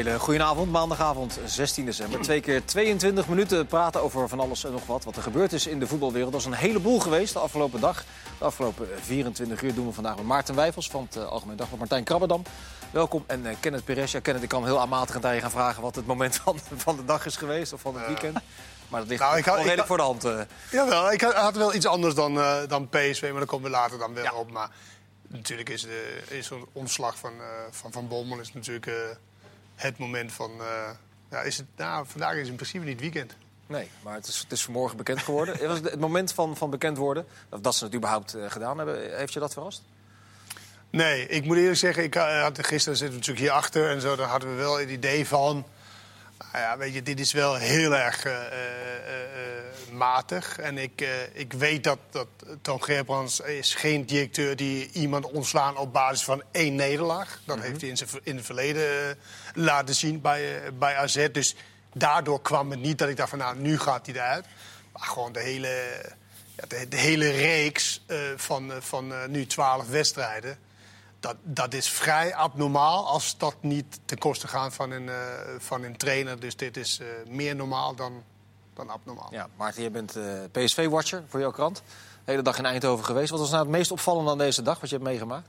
Hele goedenavond, maandagavond 16 december. Twee keer 22 minuten praten over van alles en nog wat. Wat er gebeurd is in de voetbalwereld. Dat is een heleboel geweest de afgelopen dag. De afgelopen 24 uur doen we vandaag met Maarten Wijfels van het uh, Algemeen Dagblad. Martijn Krabbedam, welkom. En uh, Kenneth Perez. Ja, Kenneth, ik kan heel aanmatigend aan je gaan vragen wat het moment van, van de dag is geweest. Of van het weekend. Maar dat ligt nou, ik had, redelijk voor de hand. Uh. Jawel, ik had, wel iets anders dan, dan PSV, maar daar komen we later dan wel op. Maar natuurlijk is, de, is zo'n omslag van, van Van Bommel is natuurlijk het moment van... Uh, ja, is het, nou, vandaag is in principe niet weekend. Nee, maar het is, het is vanmorgen bekend geworden. Was het, het moment van, van bekend worden, of dat ze het überhaupt uh, gedaan hebben, heeft je dat verrast? Nee, ik moet eerlijk zeggen, ik had, gisteren zitten we natuurlijk hier achter en zo, daar hadden we wel het idee van... Nou ja, weet je, dit is wel heel erg uh, matig. En ik, ik weet dat, dat Tom Gerbrands is geen directeur die iemand ontslaan op basis van één nederlaag. Dat mhm. heeft hij in, zijn, in het verleden laten zien bij, bij AZ. Dus daardoor kwam het niet dat ik dacht van nou, nu gaat hij eruit. Maar gewoon de hele, ja, de, de hele reeks van, van nu twaalf wedstrijden dat, dat is vrij abnormaal als dat niet ten koste gaat van een, uh, van een trainer. Dus dit is meer normaal dan, dan abnormaal. Ja, Maarten, je bent uh, PSV-watcher voor jouw krant. De hele dag in Eindhoven geweest. Wat was nou het meest opvallende aan deze dag, wat je hebt meegemaakt?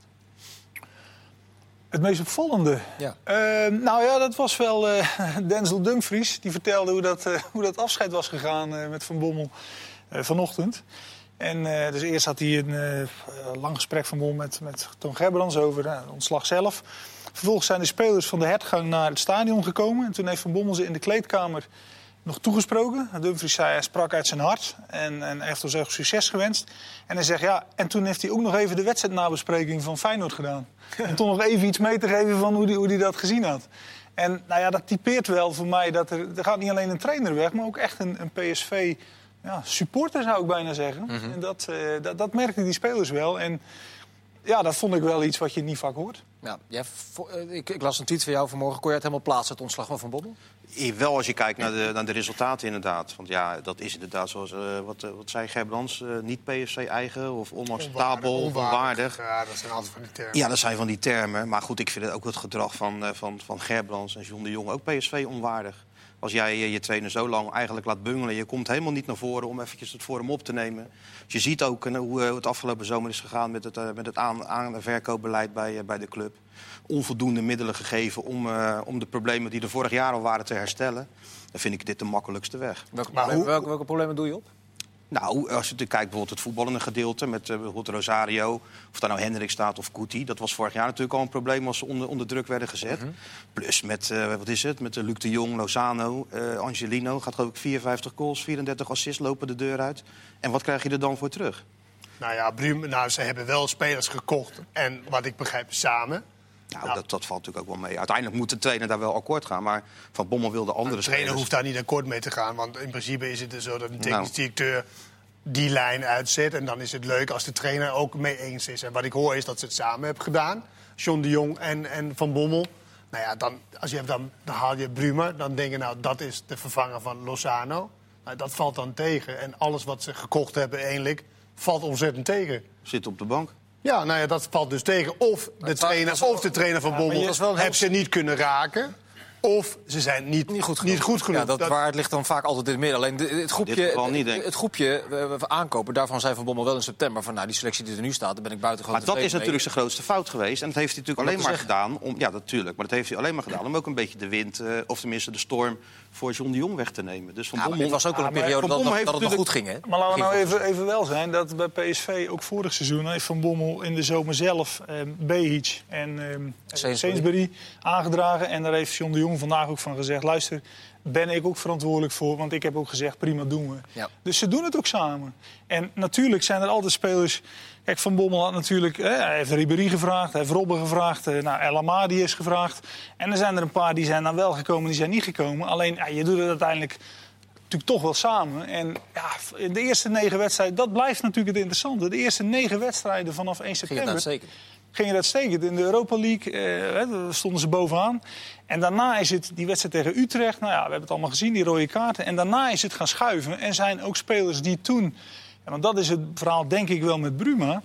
Het meest opvallende? Ja. Ehm, nou ja, dat was wel Denzel Dumfries. Die vertelde hoe dat, hoe dat afscheid was gegaan met Van Bommel vanochtend. En uh, dus eerst had hij een uh, lang gesprek van Bol met, met Toon Gerbrands over uh, ontslag zelf. Vervolgens zijn de spelers van de hertgang naar het stadion gekomen. En toen heeft Van Bommel ze in de kleedkamer nog toegesproken. Dumfries zei, hij sprak uit zijn hart en, en heeft ons echt succes gewenst. En hij zegt, ja, en toen heeft hij ook nog even de wedstrijdnabespreking van Feyenoord gedaan. Om toch nog even iets mee te geven van hoe hij hoe die dat gezien had. En nou ja, dat typeert wel voor mij dat er, er gaat niet alleen een trainer weg, maar ook echt een, een PSV ja, supporter zou ik bijna zeggen. Mhm. En dat, uh, dat, dat merkten die spelers wel. En ja, dat vond ik wel iets wat je niet vaak hoort. Ja, jij, eh, ik, ik, las een tweet van jou vanmorgen. Kon je het helemaal plaatsen, het ontslag van Van Bommel? Wel als je kijkt naar de, naar de resultaten inderdaad. Want ja, dat is inderdaad zoals uh, wat, uh, wat zei Gerbrands, uh, niet PSC-eigen of onacceptabel, onwaardig, Ja, dat zijn altijd van die termen. Ja, dat zijn van die termen. Maar goed, ik vind het ook het gedrag van, van, van Gerbrands en John de Jong ook PSV onwaardig. Als jij je trainer zo lang eigenlijk laat bungelen, je komt helemaal niet naar voren om eventjes het voor hem op te nemen. Dus je ziet ook hoe het afgelopen zomer is gegaan met het, met het aan, aan- en verkoopbeleid bij, bij de club. Onvoldoende middelen gegeven om, om de problemen die er vorig jaar al waren te herstellen. Dan vind ik dit de makkelijkste weg. Welke, problemen, welke, welke problemen doe je op? Nou, als je kijkt bijvoorbeeld het voetballende gedeelte met uh, bijvoorbeeld Rosario, of daar nou Hendrik staat of Kuti, dat was vorig jaar natuurlijk al een probleem als ze onder, onder druk werden gezet. -hmm. Plus met, uh, wat is het, met Luc de Jong, Lozano, Angelino, gaat geloof ik 54 goals, 34 assists lopen de deur uit. En wat krijg je er dan voor terug? Nou ja, Brum, nou, ze hebben wel spelers gekocht en wat ik begrijp samen. Nou, nou. Dat, dat, valt natuurlijk ook wel mee. Uiteindelijk moet de trainer daar wel akkoord gaan. Maar Van Bommel wilde andere De trainer hoeft daar niet akkoord mee te gaan. Want in principe is het dus zo dat een technisch nou. directeur die lijn uitzet. En dan is het leuk als de trainer ook mee eens is. En wat ik hoor is dat ze het samen hebben gedaan. John de Jong en, en Van Bommel. Nou ja, dan, als je, dan, dan haal je Brumer. Dan denk je, nou, dat is de vervanger van Lozano. Nou, dat valt dan tegen. En alles wat ze gekocht hebben, eigenlijk, valt ontzettend tegen. Zit op de bank. Ja, nou ja, dat valt dus tegen. Of de, trainer, wel, of de trainer van ja, Bommel heeft ze niet kunnen raken. Of ze zijn niet, niet, goed, genoeg. Niet goed genoeg. Ja, dat, dat, waar ligt dan vaak altijd in het midden. Alleen het groepje, niet, het, het groepje aankopen, daarvan zijn Van Bommel wel in september van nou, die selectie die er nu staat, daar ben ik buiten Maar dat is natuurlijk zijn grootste fout geweest. En dat heeft hij natuurlijk alleen maar gedaan om. Ja, natuurlijk. Maar dat heeft hij alleen maar gedaan om ook een beetje de wind, uh, of tenminste de storm, voor John de Jong weg te nemen. Dus van ja, Bommel was ook al een periode dat, dat, dat het nog goed ging. Hè? Maar laten we nou even, even wel zijn dat bij PSV ook vorig seizoen heeft Van Bommel in de zomer zelf eh, Behic en eh, Sainsbury aangedragen. En daar heeft John de Jong vandaag ook van gezegd: luister, ben ik ook verantwoordelijk voor. Want ik heb ook gezegd: prima, doen we. Ja. Dus ze doen het ook samen. En natuurlijk zijn er altijd spelers. Kijk, Van Bommel had natuurlijk. Hè, hij heeft Ribéry gevraagd, hij heeft Robben gevraagd. Eh, nou, El Amadi is gevraagd. En er zijn er een paar die zijn dan wel gekomen, die zijn niet gekomen. Alleen, ja, je doet het uiteindelijk natuurlijk toch wel samen. En ja, in de eerste negen wedstrijden, dat blijft natuurlijk het interessante. De eerste negen wedstrijden vanaf 1 september. Ging dat zeker? Ging het uitstekend. In de Europa League eh, stonden ze bovenaan. En daarna is het die wedstrijd tegen Utrecht. Nou ja, we hebben het allemaal gezien, die rode kaarten. En daarna is het gaan schuiven. En zijn ook spelers die toen... want dat is het verhaal denk ik wel met Bruma.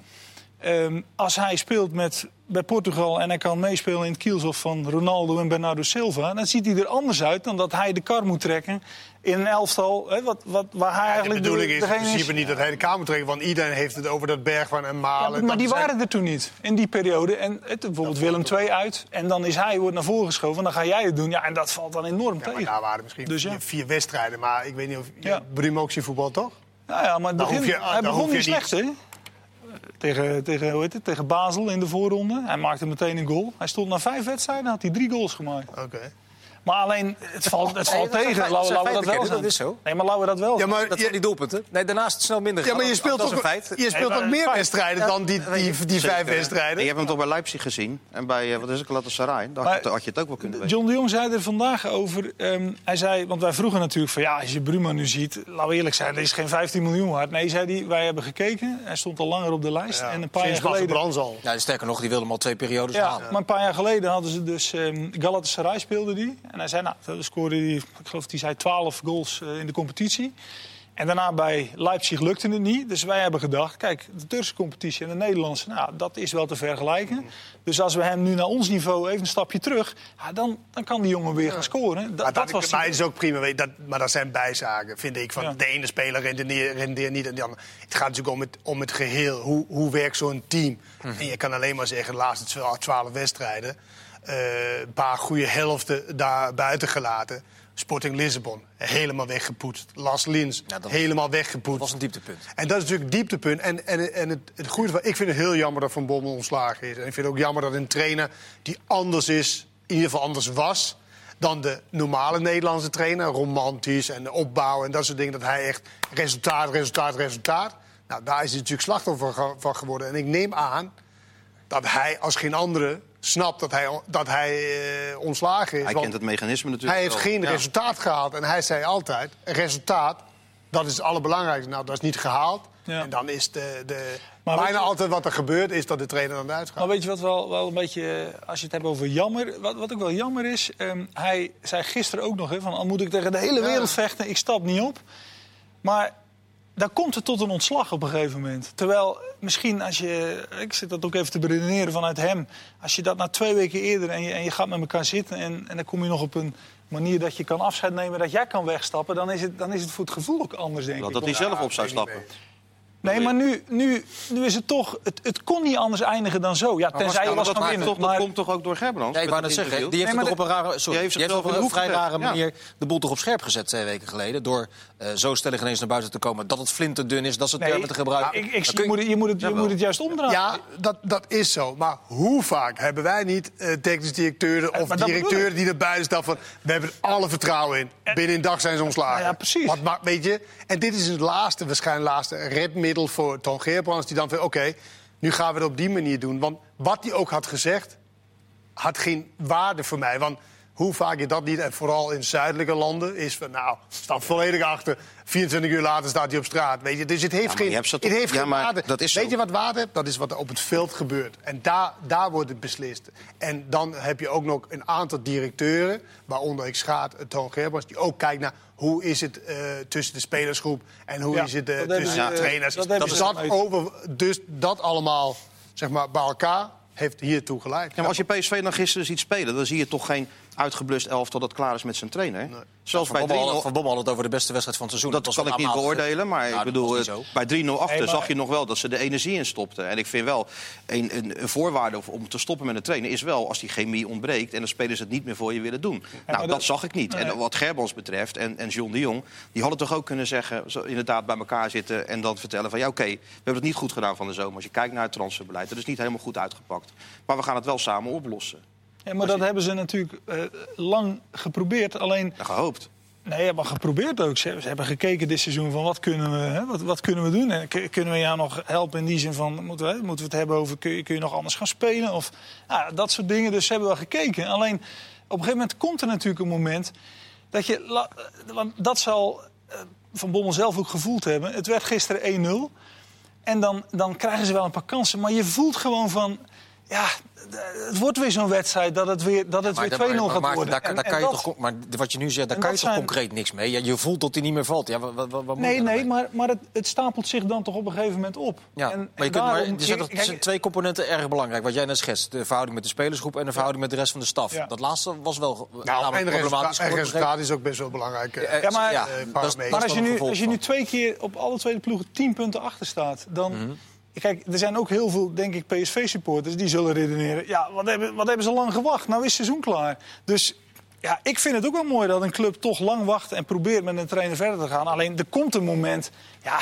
Um, als hij speelt met bij Portugal en hij kan meespelen in het kielzof van Ronaldo en Bernardo Silva, dan ziet hij er anders uit dan dat hij de kar moet trekken in een elftal. Hè, wat, wat, waar hij eigenlijk de bedoeling is in principe niet dat hij de kamer trekt, want iedereen heeft het over dat Bergman en Ja, Malen. maar die zijn- waren er toen niet, in die periode. En het, bijvoorbeeld Willem II uit. En dan is hij wordt naar voren geschoven. En dan ga jij het doen. Ja, en dat valt dan enorm Ja, maar tegen. daar waren misschien Dus ja. vier, vier wedstrijden, maar ik weet niet of... Ja. Ja. Brim ook voetbal, toch? Nou ja, maar begin, je- hij begon niet slecht, hè? Tegen, tegen, hoe heet het, tegen Basel in de voorronde. Hij maakte meteen een goal. Hij stond na vijf wedstrijden, had hij drie goals gemaakt. Oké. Maar alleen, het valt, het Nee, valt tegen. Laten we- dat wel dat is zo. Nee, maar laten we dat wel Ja, maar Dat je- zijn die doelpunten. Nee, daarnaast snel minder Ja, maar je speelt feit. je speelt toch meer feit. wedstrijden dan die, die, die vijf wedstrijden? je hebt hem toch bij Leipzig gezien. En bij, eh, wat is het, Galatasaray. Daar had je, Maar- had je het ook wel kunnen weten. John de Jong zei er vandaag over. ehm, hij zei, want wij vroegen natuurlijk van ja, als je Bruma nu ziet, laten we eerlijk zijn, er is geen 15 miljoen waard. Nee, zei hij, wij hebben gekeken. Hij stond al langer op de lijst. Ja, en een paar jaar geleden. Al. Ja, sterker nog, die wilde hem al twee periodes Ja, halen. maar een paar jaar geleden hadden ze dus ehm Galatasaray speelde die. En hij zei, nou, dan scoorde hij, ik geloof dat hij zei 12 goals eh, in de competitie. En daarna bij Leipzig lukte het niet. Dus wij hebben gedacht, kijk, de Turkse competitie en de Nederlandse, nou, dat is wel te vergelijken. Dus als we hem nu naar ons niveau even een stapje terug, ja, dan, dan kan die jongen weer gaan scoren. Da- Maar dat, dat, was maar het is ook prima, weet, dat, maar dat zijn bijzaken, vind ik. Van Ja. De ene speler rendeert, niet en de andere. Het gaat natuurlijk om het, om het geheel. Hoe, hoe werkt zo'n team? En je kan alleen maar zeggen, de laatste twa- twaalf wedstrijden... eh, een paar goede helften daar buiten gelaten. Sporting Lissabon, helemaal weggepoetst. Las Lins, Ja, dat- helemaal weggepoetst. Dat was een dieptepunt. En dat is natuurlijk dieptepunt. En, en, en het, het goede van, ik vind het heel jammer dat Van Bommel ontslagen is. En ik vind het ook jammer dat een trainer die anders is, in ieder geval anders was dan de normale Nederlandse trainer, romantisch en opbouw en dat soort dingen, dat hij echt resultaat, resultaat, resultaat. Nou, daar is hij natuurlijk slachtoffer van geworden. En ik neem aan dat hij als geen andere snapt dat hij, dat hij eh, ontslagen is. Hij kent het mechanisme natuurlijk hij heeft wel. geen Ja. resultaat gehaald. En hij zei altijd, resultaat, dat is het allerbelangrijkste. Nou, dat is niet gehaald. Ja. En dan is de, de Maar bijna je- altijd wat er gebeurt, is dat de trainer dan uitgaat. Maar weet je wat wel, wel een beetje, eh, als je het hebt over jammer, wat, wat ook wel jammer is, ehm, hij zei gisteren ook nog, hè, van al moet ik tegen de hele Ja. wereld vechten, ik stap niet op. Maar daar komt het tot een ontslag op een gegeven moment. Terwijl misschien als je, ik zit dat ook even te beredeneren vanuit hem, als je dat na twee weken eerder en je, en je gaat met elkaar zitten en, en dan kom je nog op een manier dat je kan afscheid nemen, dat jij kan wegstappen, dan is het, dan is het voor het gevoel ook anders, denk Dat, ik. dat hij zelf op zou stappen. Nee, maar nu, nu, nu is het toch, het, het kon niet anders eindigen dan zo. Ja, tenzij je Ja, maar was dat, gaan maakt winnen. toch, dat Maar- komt toch ook door Gerbrands? Ja, ik wou net dat zeggen, die heeft Nee, het toch op maar een rare, sorry, Die heeft op een vrij gezet, rare ja. manier de boel toch op scherp gezet twee weken geleden. Door eh, zo stellig ineens naar buiten te komen dat het flinterdun is, dat ze Nee, termen te gebruiken. je, moet, het- je, moet het, je Jawel. moet het juist omdraaien. Ja, dat, dat is zo. Maar hoe vaak hebben wij niet eh technisch directeuren of maar dat bedoel directeuren die er buiten staan van... we hebben er alle vertrouwen in. Binnen een dag zijn ze ontslagen. Nou ja, precies. Wat maakt, weet je? En dit is het laatste, waarschijnlijk laatste redmiddel voor Toon Geerbrands... die dan van, oké, nu gaan we het op die manier doen. Want wat hij ook had gezegd, had geen waarde voor mij. Want hoe vaak je dat niet, en vooral in zuidelijke landen, is van... nou, staat volledig achter. 24 uur later staat hij op straat. Weet je? Dus het heeft geen, hebt het heeft Ja, geen waarde. dat is Weet zo. je wat waarde heeft? Dat is wat er op het veld gebeurt. En daar, daar wordt het beslist. En dan heb je ook nog een aantal directeuren, waaronder ik schaat Toon Gerbrands... die ook kijkt naar hoe is het eh, tussen de spelersgroep en hoe Ja, is het eh, tussen de eh, trainers. dat dus, dat over, dus dat allemaal zeg maar, bij elkaar heeft hiertoe geleid. Ja, maar als je PSV dan gisteren ziet spelen, dan zie je toch geen uitgeblust elftal dat klaar is met zijn trainer. Zelfs Van bij Bommel, had- 3-0 van Bommel had het over de beste wedstrijd van het seizoen. Dat kan ik niet beoordelen, maar Nou, ik bedoel, bij 3-0 achter Nee, maar- zag je nog wel dat ze de energie in stopten. En ik vind wel, een, een, een voorwaarde om te stoppen met een trainer is wel als die chemie ontbreekt en de spelers het niet meer voor je willen doen. nou, dat, dat- zag ik niet. Nee. En wat Gerbrands betreft en, en John de Jong, die hadden toch ook kunnen zeggen, zo, inderdaad bij elkaar zitten en dan vertellen van ja, oké, we hebben het niet goed gedaan van de zomer. Als je kijkt naar het transferbeleid, dat is niet helemaal goed uitgepakt. Maar we gaan het wel samen oplossen. Ja, maar dat hebben ze natuurlijk eh, lang geprobeerd. Alleen, En gehoopt. nee, maar geprobeerd ook. Ze, hebben gekeken dit seizoen van wat kunnen we, hè, wat, wat kunnen we doen. En kun- kunnen we jou nog helpen in die zin van, moeten we, moeten we het hebben over, kun je, kun je nog anders gaan spelen? Of nou, dat soort dingen. Dus ze hebben wel gekeken. Alleen, op een gegeven moment komt er natuurlijk een moment dat je, eh, want dat zal eh, Van Bommel zelf ook gevoeld hebben. Het werd gisteren 1-0. En dan, dan krijgen ze wel een paar kansen. Maar je voelt gewoon van. ja, het wordt weer zo'n wedstrijd dat het weer, dat het weer 2-0 gaat maar, worden. Daar, daar kan je toch, maar wat je nu zegt, daar kan je toch concreet niks mee? Je, je voelt dat hij niet meer valt. Ja, wat, wat, wat nee, nee, maar, maar het, het, stapelt zich dan toch op een gegeven moment op. Ja, en, maar je kunt, maar, er zijn, kijk, twee componenten erg belangrijk. Wat jij net schetst, de verhouding met de spelersgroep... en de verhouding met de rest van de staf. Ja. Dat laatste was wel nou, en problematisch. En resultaat is ook best wel belangrijk. Ja, maar, ja, dat is, maar als, je nu, als je nu twee keer op alle twee de ploegen 10 punten achter staat... dan... Kijk, er zijn ook heel veel, denk ik, PSV-supporters die zullen redeneren... ja, wat hebben, wat hebben ze lang gewacht? Nou is het seizoen klaar. Dus ja, ik vind het ook wel mooi dat een club toch lang wacht... en probeert met een trainer verder te gaan. Alleen, er komt een moment... Ja,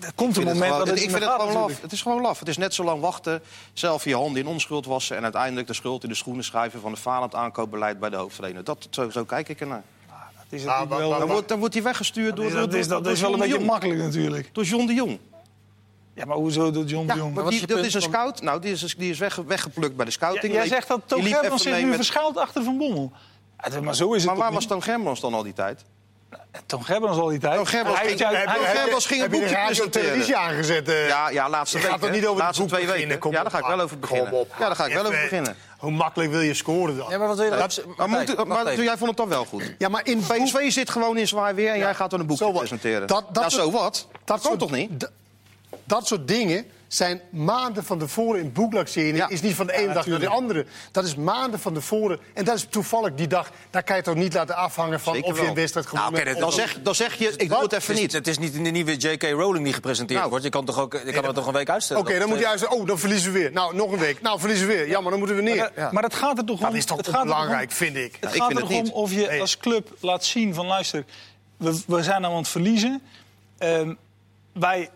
er komt een moment gewoon, dat het Ik vind het gewoon laf. Het is gewoon laf. Het is net zo lang wachten, zelf je handen in onschuld wassen... en uiteindelijk de schuld in de schoenen schrijven... van het falend aankoopbeleid bij de hoofdtrainer. Dat, zo, zo kijk ik ernaar. Dat is het wel, dan, wordt, dan wordt hij weggestuurd door... Dat is, dat door is wel een beetje makkelijk natuurlijk. Door John de Jong. Ja, maar hoezo door John de Jong? Maar die, dat is een scout. Nou, die is, die is weg, weggeplukt bij de scouting. Ja, jij zegt dat Toon Germans zich nu met... verschuilt achter Van Bommel. Ja, maar zo is het maar waar was Toon Germans dan al die tijd? Toon Gerbrands al die tijd. Toon Gerbrands ging, Gerbrands ging een boekje presenteren. televisie aangezet? Uh, ja, ja, laatste week. Gaat het niet over laatste het twee weken. Kom ja, daar ga ik wel over beginnen. Op, ja, daar ga ik wel over beginnen. Hoe makkelijk wil je scoren dan? Ja, maar wat wil je dat, maar, moet, maar jij vond het dan wel goed? Ja, maar in PSV zit gewoon in zwaar weer en jij gaat dan een boekje presenteren. Dat, dat, zo wat? Dat kan toch niet? Dat soort dingen zijn maanden van tevoren in boeklancering. Ja. is niet van de ene ja, dag naar de andere. Dat is maanden van tevoren. En dat is toevallig die dag. Daar kan je toch niet laten afhangen van Zeker of je een wedstrijd gewonnen nou, okay, dan, zeg, dan zeg je, ik doe het even niet. Het is niet de nieuwe J.K. Rowling die gepresenteerd nou, wordt. Je kan, toch ook, je kan het toch een week uitstellen? Oké, okay, dan moet je zeggen, oh, dan verliezen we weer. Nou, nog een week. Nou, verliezen we weer. Ja, maar dan moeten we neer. Maar, maar het gaat er toch om... Dat is toch het belangrijk, vind ik. Het gaat er toch om of je als club laat zien van... luister, we, we zijn nou aan het verliezen. Um, wij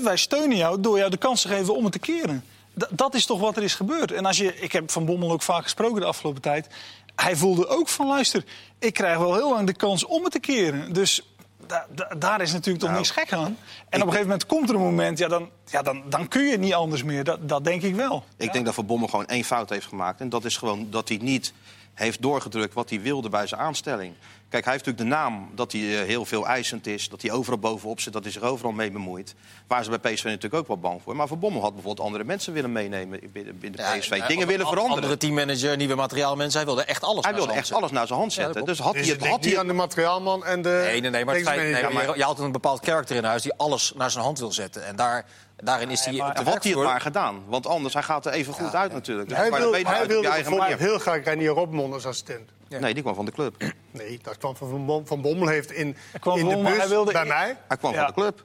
wij steunen jou door jou de kans te geven om het te keren. D dat is toch wat er is gebeurd. En als je, ik heb Van Bommel ook vaak gesproken de afgelopen tijd. Hij voelde ook van, luister, ik krijg wel heel lang de kans om het te keren. Dus da da daar is natuurlijk toch nou, niks gek aan. En op een gegeven moment komt er een moment, ja, dan, ja, dan, dan kun je niet anders meer. Dat, dat denk ik wel. Ik ja. denk dat Van Bommel gewoon één fout heeft gemaakt. En dat is gewoon dat hij niet heeft doorgedrukt wat hij wilde bij zijn aanstelling. Kijk, hij heeft natuurlijk de naam dat hij heel veel eisend is, dat hij overal bovenop zit, dat hij zich overal mee bemoeit. Waar ze bij PSV natuurlijk ook wel bang voor. Maar Van Bommel had bijvoorbeeld andere mensen willen meenemen binnen de PSV. Ja, Dingen willen veranderen. Andere teammanager, nieuwe materiaalmensen. Hij wilde echt alles Hij wilde echt alles naar zijn hand zetten. Ja, dus had dus hij het had hij aan de materiaalman en de. Nee, nee, nee. Maar, het feit, nee, maar je, je had een bepaald karakter in huis die alles naar zijn hand wil zetten. En daar. Daarin is hij. Ja, had hij het maar gedaan. Want anders hij gaat er even goed uit natuurlijk. Dus hij, wil, hij wilde heel graag Renier Robmond als assistent. Ja. Nee, die kwam van de club. Nee, dat kwam van Van, van Bommel. heeft in, kwam in de bus hij wilde bij mij... Hij kwam van de club.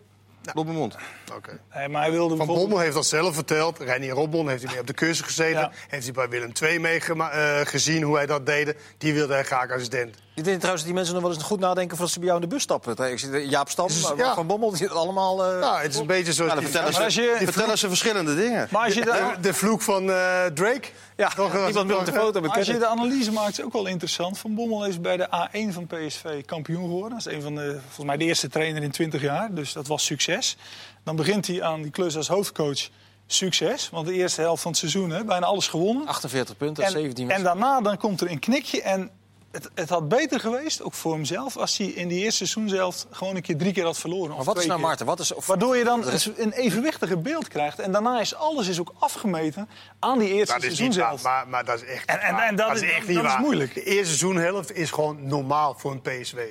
Op mijn mond. Okay. Nee, maar hij wilde van Bommel heeft dat zelf verteld. Reinier Robon heeft hij mee op de cursus gezeten. Ja. Heeft hij bij Willem II mee uh, gezien hoe hij dat deed. Die wilde hij graag assistent. Ik denk trouwens dat die mensen nog wel eens goed nadenken voordat ze bij jou in de bus stappen. Ik zie Jaap Stam, dus, ja. Van Bommel, die allemaal... Uh, ja, het is een beetje zo... Ja, dan vertellen, ze, je, vertellen ze verschillende dingen. Maar als je de, de, de vloek van uh, Drake... Ja, iemand met de foto Als je de analyse maakt, is ook wel interessant. Van Bommel is bij de A1 van PSV kampioen geworden. Dat is een van de, volgens mij de eerste trainer in 20 jaar. Dus dat was succes. Dan begint hij aan die klus als hoofdcoach. Succes, want de eerste helft van het seizoen, hè, bijna alles gewonnen. 48 punten, en, 17 En daarna dan komt er een knikje en het, het, had beter geweest, ook voor hemzelf, als hij in die eerste seizoen zelf gewoon een keer drie keer had verloren. Maar wat is nou, Maarten? Wat is, of... Waardoor je dan een evenwichtiger beeld krijgt. En daarna is alles is ook afgemeten aan die eerste seizoen zelf. Maar, maar, dat is echt en, en, en dat, dat, is, echt niet dat waar. is moeilijk. De eerste seizoenhelft is gewoon normaal voor een PSV.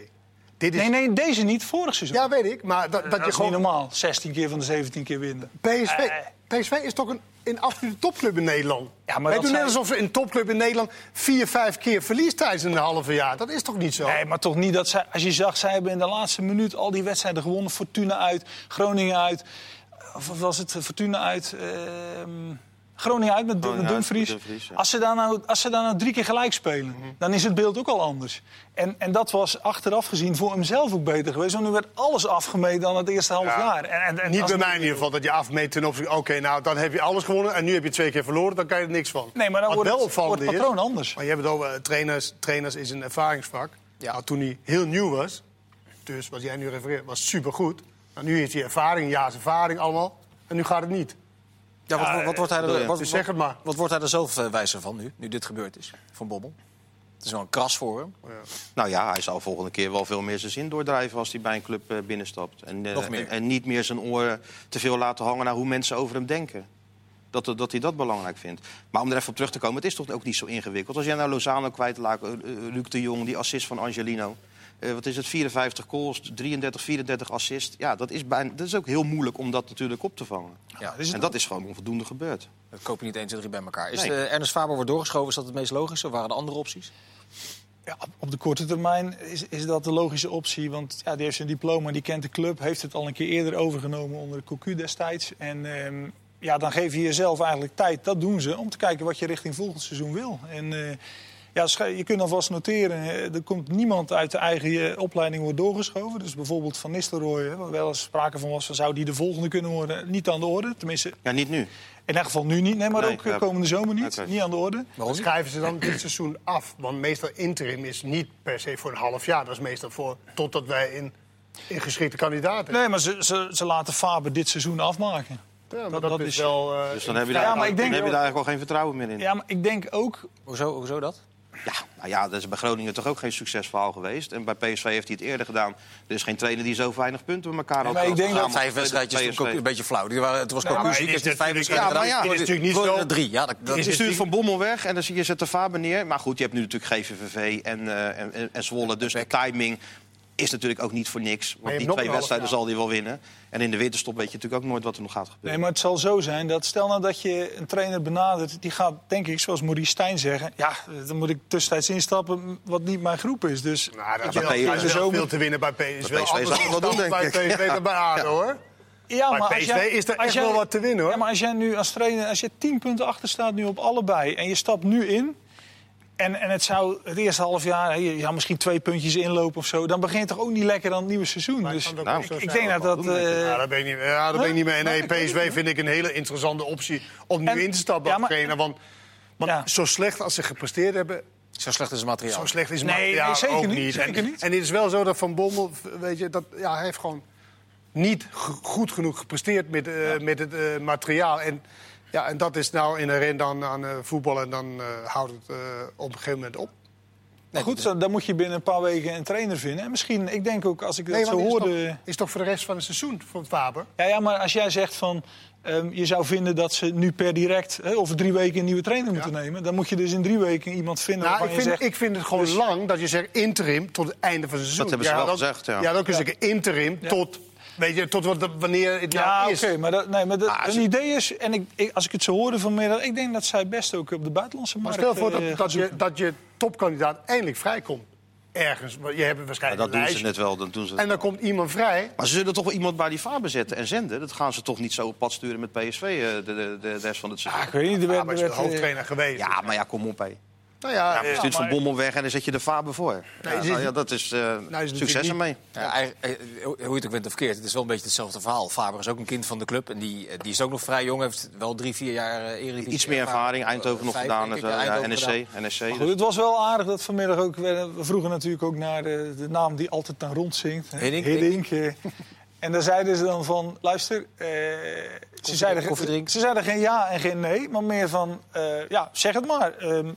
Dit is... Nee, nee, deze niet. Vorig seizoen. Ja, weet ik. Maar dat, dat, dat je is gewoon... niet normaal. 16 keer van de 17 keer winnen. PSV, uh, PSV is toch een in absolute topclub in Nederland. Ja, maar Wij doen zijn... net alsof een topclub in Nederland vier, vijf keer verliest tijdens een halve jaar. Dat is toch niet zo? Nee, maar toch niet dat zij... Als je zag, zij hebben in de laatste minuut al die wedstrijden gewonnen. Fortuna uit, Groningen uit. Of was het Fortuna uit... Uh, Groningen uit met, met Dumfries. Dumfries ja. als, ze daar nou, als ze daar nou drie keer gelijk spelen, mm -hmm. dan is het beeld ook al anders. En, en dat was achteraf gezien voor hemzelf ook beter geweest. Want nu werd alles afgemeten dan het eerste half ja. jaar. En, en, en Niet bij mij in ieder geval dat je afmeet ten opzichte... oké, okay, nou dan heb je alles gewonnen en nu heb je twee keer verloren. Dan kan je er niks van. Nee, maar dan wordt, wel het, wordt het patroon is, anders. Maar je hebt het over uh, trainers. Trainers is een ervaringsvak. Ja. Nou, toen hij heel nieuw was, dus wat jij nu refereert, was supergoed. Nou, nu heeft hij ervaring, jaars ervaring allemaal. En nu gaat het niet. Ja, wat, wat, wordt hij er, wat, dus zeg het maar. Wat wordt hij er zelf uh, wijzer van nu, nu dit gebeurd is, van Bobbel? Het is wel een kras voor hem. Ja. Nou ja, hij zal volgende keer wel veel meer zijn zin doordrijven als hij bij een club uh, binnenstapt. En, uh, Nog meer. En, en, niet meer zijn oren te veel laten hangen naar hoe mensen over hem denken. Dat, dat hij dat belangrijk vindt. Maar om er even op terug te komen, het is toch ook niet zo ingewikkeld. Als jij nou Lozano kwijtraakt, uh, Luc de Jong, die assist van Angelino... Uh, wat is het, 54 goals, 33, 34 assist. Ja, dat is, bijna, dat is ook heel moeilijk om dat natuurlijk op te vangen. Ja, en dat is gewoon onvoldoende gebeurd. Dat koop je niet 1, 2, 3 bij elkaar. Is nee. de Ernest Faber wordt doorgeschoven, is dat het meest logische? Of waren er andere opties? Ja, op de korte termijn is, is dat de logische optie. Want ja, die heeft zijn diploma, die kent de club. Heeft het al een keer eerder overgenomen onder de Cocu destijds. En um, ja, dan geef je jezelf eigenlijk tijd, dat doen ze, om te kijken wat je richting volgend seizoen wil. En uh, ja, je kunt alvast noteren, er komt niemand uit de eigen opleiding wordt doorgeschoven. Dus bijvoorbeeld Van Nistelrooy, waar wel eens sprake van was, zou die de volgende kunnen worden, niet aan de orde. Tenminste, ja, niet nu. In elk geval nu niet, nee, maar nee, ook ja. komende zomer niet. Niet aan de orde. Waarom schrijven ze dan dit seizoen af? Want meestal interim is niet per se voor een half jaar. Dat is meestal voor totdat wij in, in geschikte kandidaten. Nee, maar ze, ze, ze laten Faber dit seizoen afmaken. Ja, maar dat, dat, dat is wel. Uh, dus dan heb je daar, ja, maar ik denk heb je daar eigenlijk al geen vertrouwen meer in. Ja, maar ik denk ook. Hoezo, hoezo dat? Ja, nou ja, dat is bij Groningen toch ook geen succesverhaal geweest. En bij PSV heeft hij het eerder gedaan. Er is geen trainer die zo weinig punten met elkaar had. Ja, ik denk dat vijf wedstrijdjes een beetje flauw. Die waren, het was nou, Cocu heeft vijf wedstrijden gedaan. Ja, is natuurlijk niet zo. Drie. Ja, dat, dat je stuurt Van Bommel weg en dan zie je zet de Faber neer. Maar goed, je hebt nu natuurlijk GVVV en, uh, en, en, en Zwolle. Dus de timing is natuurlijk ook niet voor niks. Want die twee wedstrijden zal hij wel winnen. En in de winterstop weet je natuurlijk ook nooit wat er nog gaat gebeuren. Nee, maar het zal zo zijn dat stel nou dat je een trainer benadert... die gaat, denk ik, zoals Maurice Stijn zeggen... ja, dan moet ik tussentijds instappen wat niet mijn groep is. Dus nou, dat is wel, veel te winnen bij PSV. Bij PSV is wel doen, denk bij PSV dan bij ADO, hoor. Ja, maar bij PSV jij, is er echt jij, wel wat te winnen, hoor. Ja, maar als jij nu als trainer... als je tien punten achter staat nu op allebei... en je stapt nu in... En, en het zou het eerste half jaar, je zou misschien twee puntjes inlopen of zo. Dan begint het toch ook niet lekker aan het nieuwe seizoen. Maar dus nou, ik, ik denk dat dat. Uh... Ja, daar ben ik niet, ja, daar ben ik niet mee. Nee, PSV vind ik een hele interessante optie om nu en, in te stappen ja, trainer. Want, want ja. zo slecht als ze gepresteerd hebben. Zo slecht is het materiaal. Zo slecht is het materiaal. Nee, nee, zeker, ook niet, niet. Zeker en, niet. En het is wel zo dat Van Bommel, weet je, dat, ja, hij heeft gewoon niet goed genoeg gepresteerd met, uh, ja. met het uh, materiaal. En ja, en dat is nou inherent aan, aan uh, voetbal en dan uh, houdt het uh, op een gegeven moment op. Nee, goed, zo, dan moet je binnen een paar weken een trainer vinden. En misschien, ik denk ook, als ik nee, dat zo is hoorde... Toch, is toch voor de rest van het seizoen van Faber? Ja, ja, maar als jij zegt van... Um, je zou vinden dat ze nu per direct hè, over drie weken een nieuwe trainer ja. moeten nemen. Dan moet je dus in drie weken iemand vinden nou, ik vind, zegt, ik vind het gewoon dus... lang dat je zegt interim tot het einde van het seizoen. Dat hebben ze ja, wel dan, gezegd, ja. Ja, dan kun je zeggen interim tot Weet je, tot wat, wanneer het ja, nou is. Ja, oké, maar, dat, nee, maar dat, ah, een idee is... En ik, ik, als ik het zo hoorde van meer, ik denk dat zij best ook op de buitenlandse markt... Maar stel voor dat, uh, dat, je, dat je topkandidaat eindelijk vrijkomt. Ergens. Je hebt waarschijnlijk ja, dat doen ze net wel. Dan doen ze en dan komt iemand vrij. Maar ze zullen toch wel iemand bij die Faber zetten en zenden? Dat gaan ze toch niet zo op pad sturen met PSV de, de, de, rest van het seizoen? Ah, ik weet niet. De, ja, maar is de hoofdtrainer geweest. Ja, maar ja, kom op, hé. Nou ja, ja, je stuurt ja, Van Bommel weg en dan zet je de Faber voor. Nee, ja, nou, ja, dat is uh, nou, succes ermee. Ja, hoe je het ook bent of verkeerd, het is wel een beetje hetzelfde verhaal. Faber is ook een kind van de club en die, die is ook nog vrij jong. Heeft wel drie, vier jaar uh, Eredivisie. Iets meer ervaring, Eindhoven nog gedaan. Ik, ja, NSC. NSC goed, dus. Het was wel aardig dat vanmiddag ook... We vroegen natuurlijk ook naar de, de naam die altijd dan rondzingt. Hiddink. Hiddink En daar zeiden ze dan van, luister, uh, ze, zeiden, ze zeiden geen ja en geen nee, maar meer van, uh, ja, zeg het maar. Um,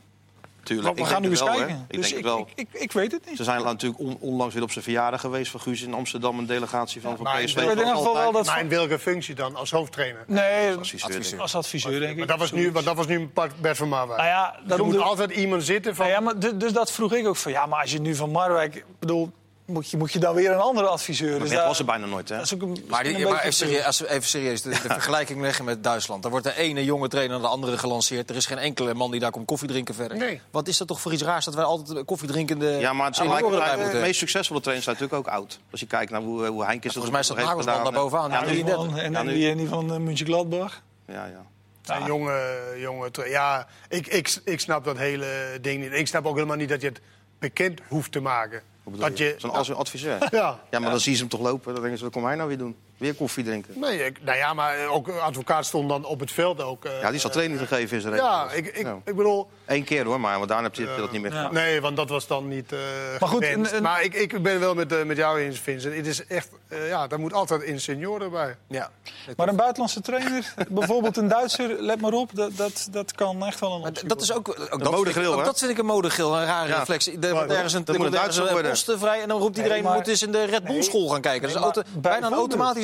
Tuurlijk. We gaan nu eens wel, kijken. Ik dus denk ik, het wel. Ik, ik, ik, weet het niet. Ze zijn natuurlijk on, onlangs weer op zijn verjaardag geweest van Guus in Amsterdam. Een delegatie van, ja, van PSV. Maar, in, wel dat maar in welke functie dan? Als hoofdtrainer? Nee, als adviseur. Adviseur, als adviseur denk ik. Maar dat was nu, dat was nu Bert van Marwijk. Nou ja, er moet de... altijd iemand zitten van... Nou ja, maar dus dat vroeg ik ook van... Ja, maar als je nu van Marwijk... bedoel, moet je, moet je dan weer een andere adviseur. Maar dus dat was er bijna nooit, hè? Een, maar, die, maar even, serieus, als we even serieus de, de vergelijking leggen met Duitsland. Dan wordt de ene jonge trainer naar de andere gelanceerd. Er is geen enkele man die daar komt koffie drinken verder. Nee. Wat is dat toch voor iets raars dat wij altijd koffiedrinkende... Ja, maar het zijn de meest succesvolle trainers zijn natuurlijk ook oud. Als je kijkt naar hoe, hoe Henk is... Volgens mij staat Nagelsman daar bovenaan. Ja, die en, en die, die van uh, München Gladbach. Ja, ja. Ja, jonge, jonge ja, ik, ik, ik snap dat hele ding niet. Ik snap ook helemaal niet dat je het bekend hoeft te maken. Dat je, Zo'n als adviseur? Ja. Ja, maar dan zie je ze hem toch lopen. Dan denken ze, wat kom hij nou weer doen? Weer koffie drinken? Nee, ik, nou ja, maar ook advocaat stond dan op het veld ook. Uh, ja, die zal training gegeven is er. Ja, ik, ik, ik bedoel... Eén keer hoor, maar want daar heb je uh, dat niet meer gedaan. Nee, want dat was dan niet uh, Maar goed, een, een... maar ik, ik ben wel met, uh, met jou eens, Vincent. Het is echt, ja, daar moet altijd een senior bij. Ja. Maar een buitenlandse trainer, bijvoorbeeld een Duitser, let maar op, dat, dat, dat kan echt wel een optie Dat is ook, ook, dat, modegril, ook dat vind ik een modegril, een rare ja. reflectie. Er wordt ergens een, er moet een posten vrij en dan roept iedereen, nee, maar... moet eens in de Red Bull school gaan kijken. Dat is bijna een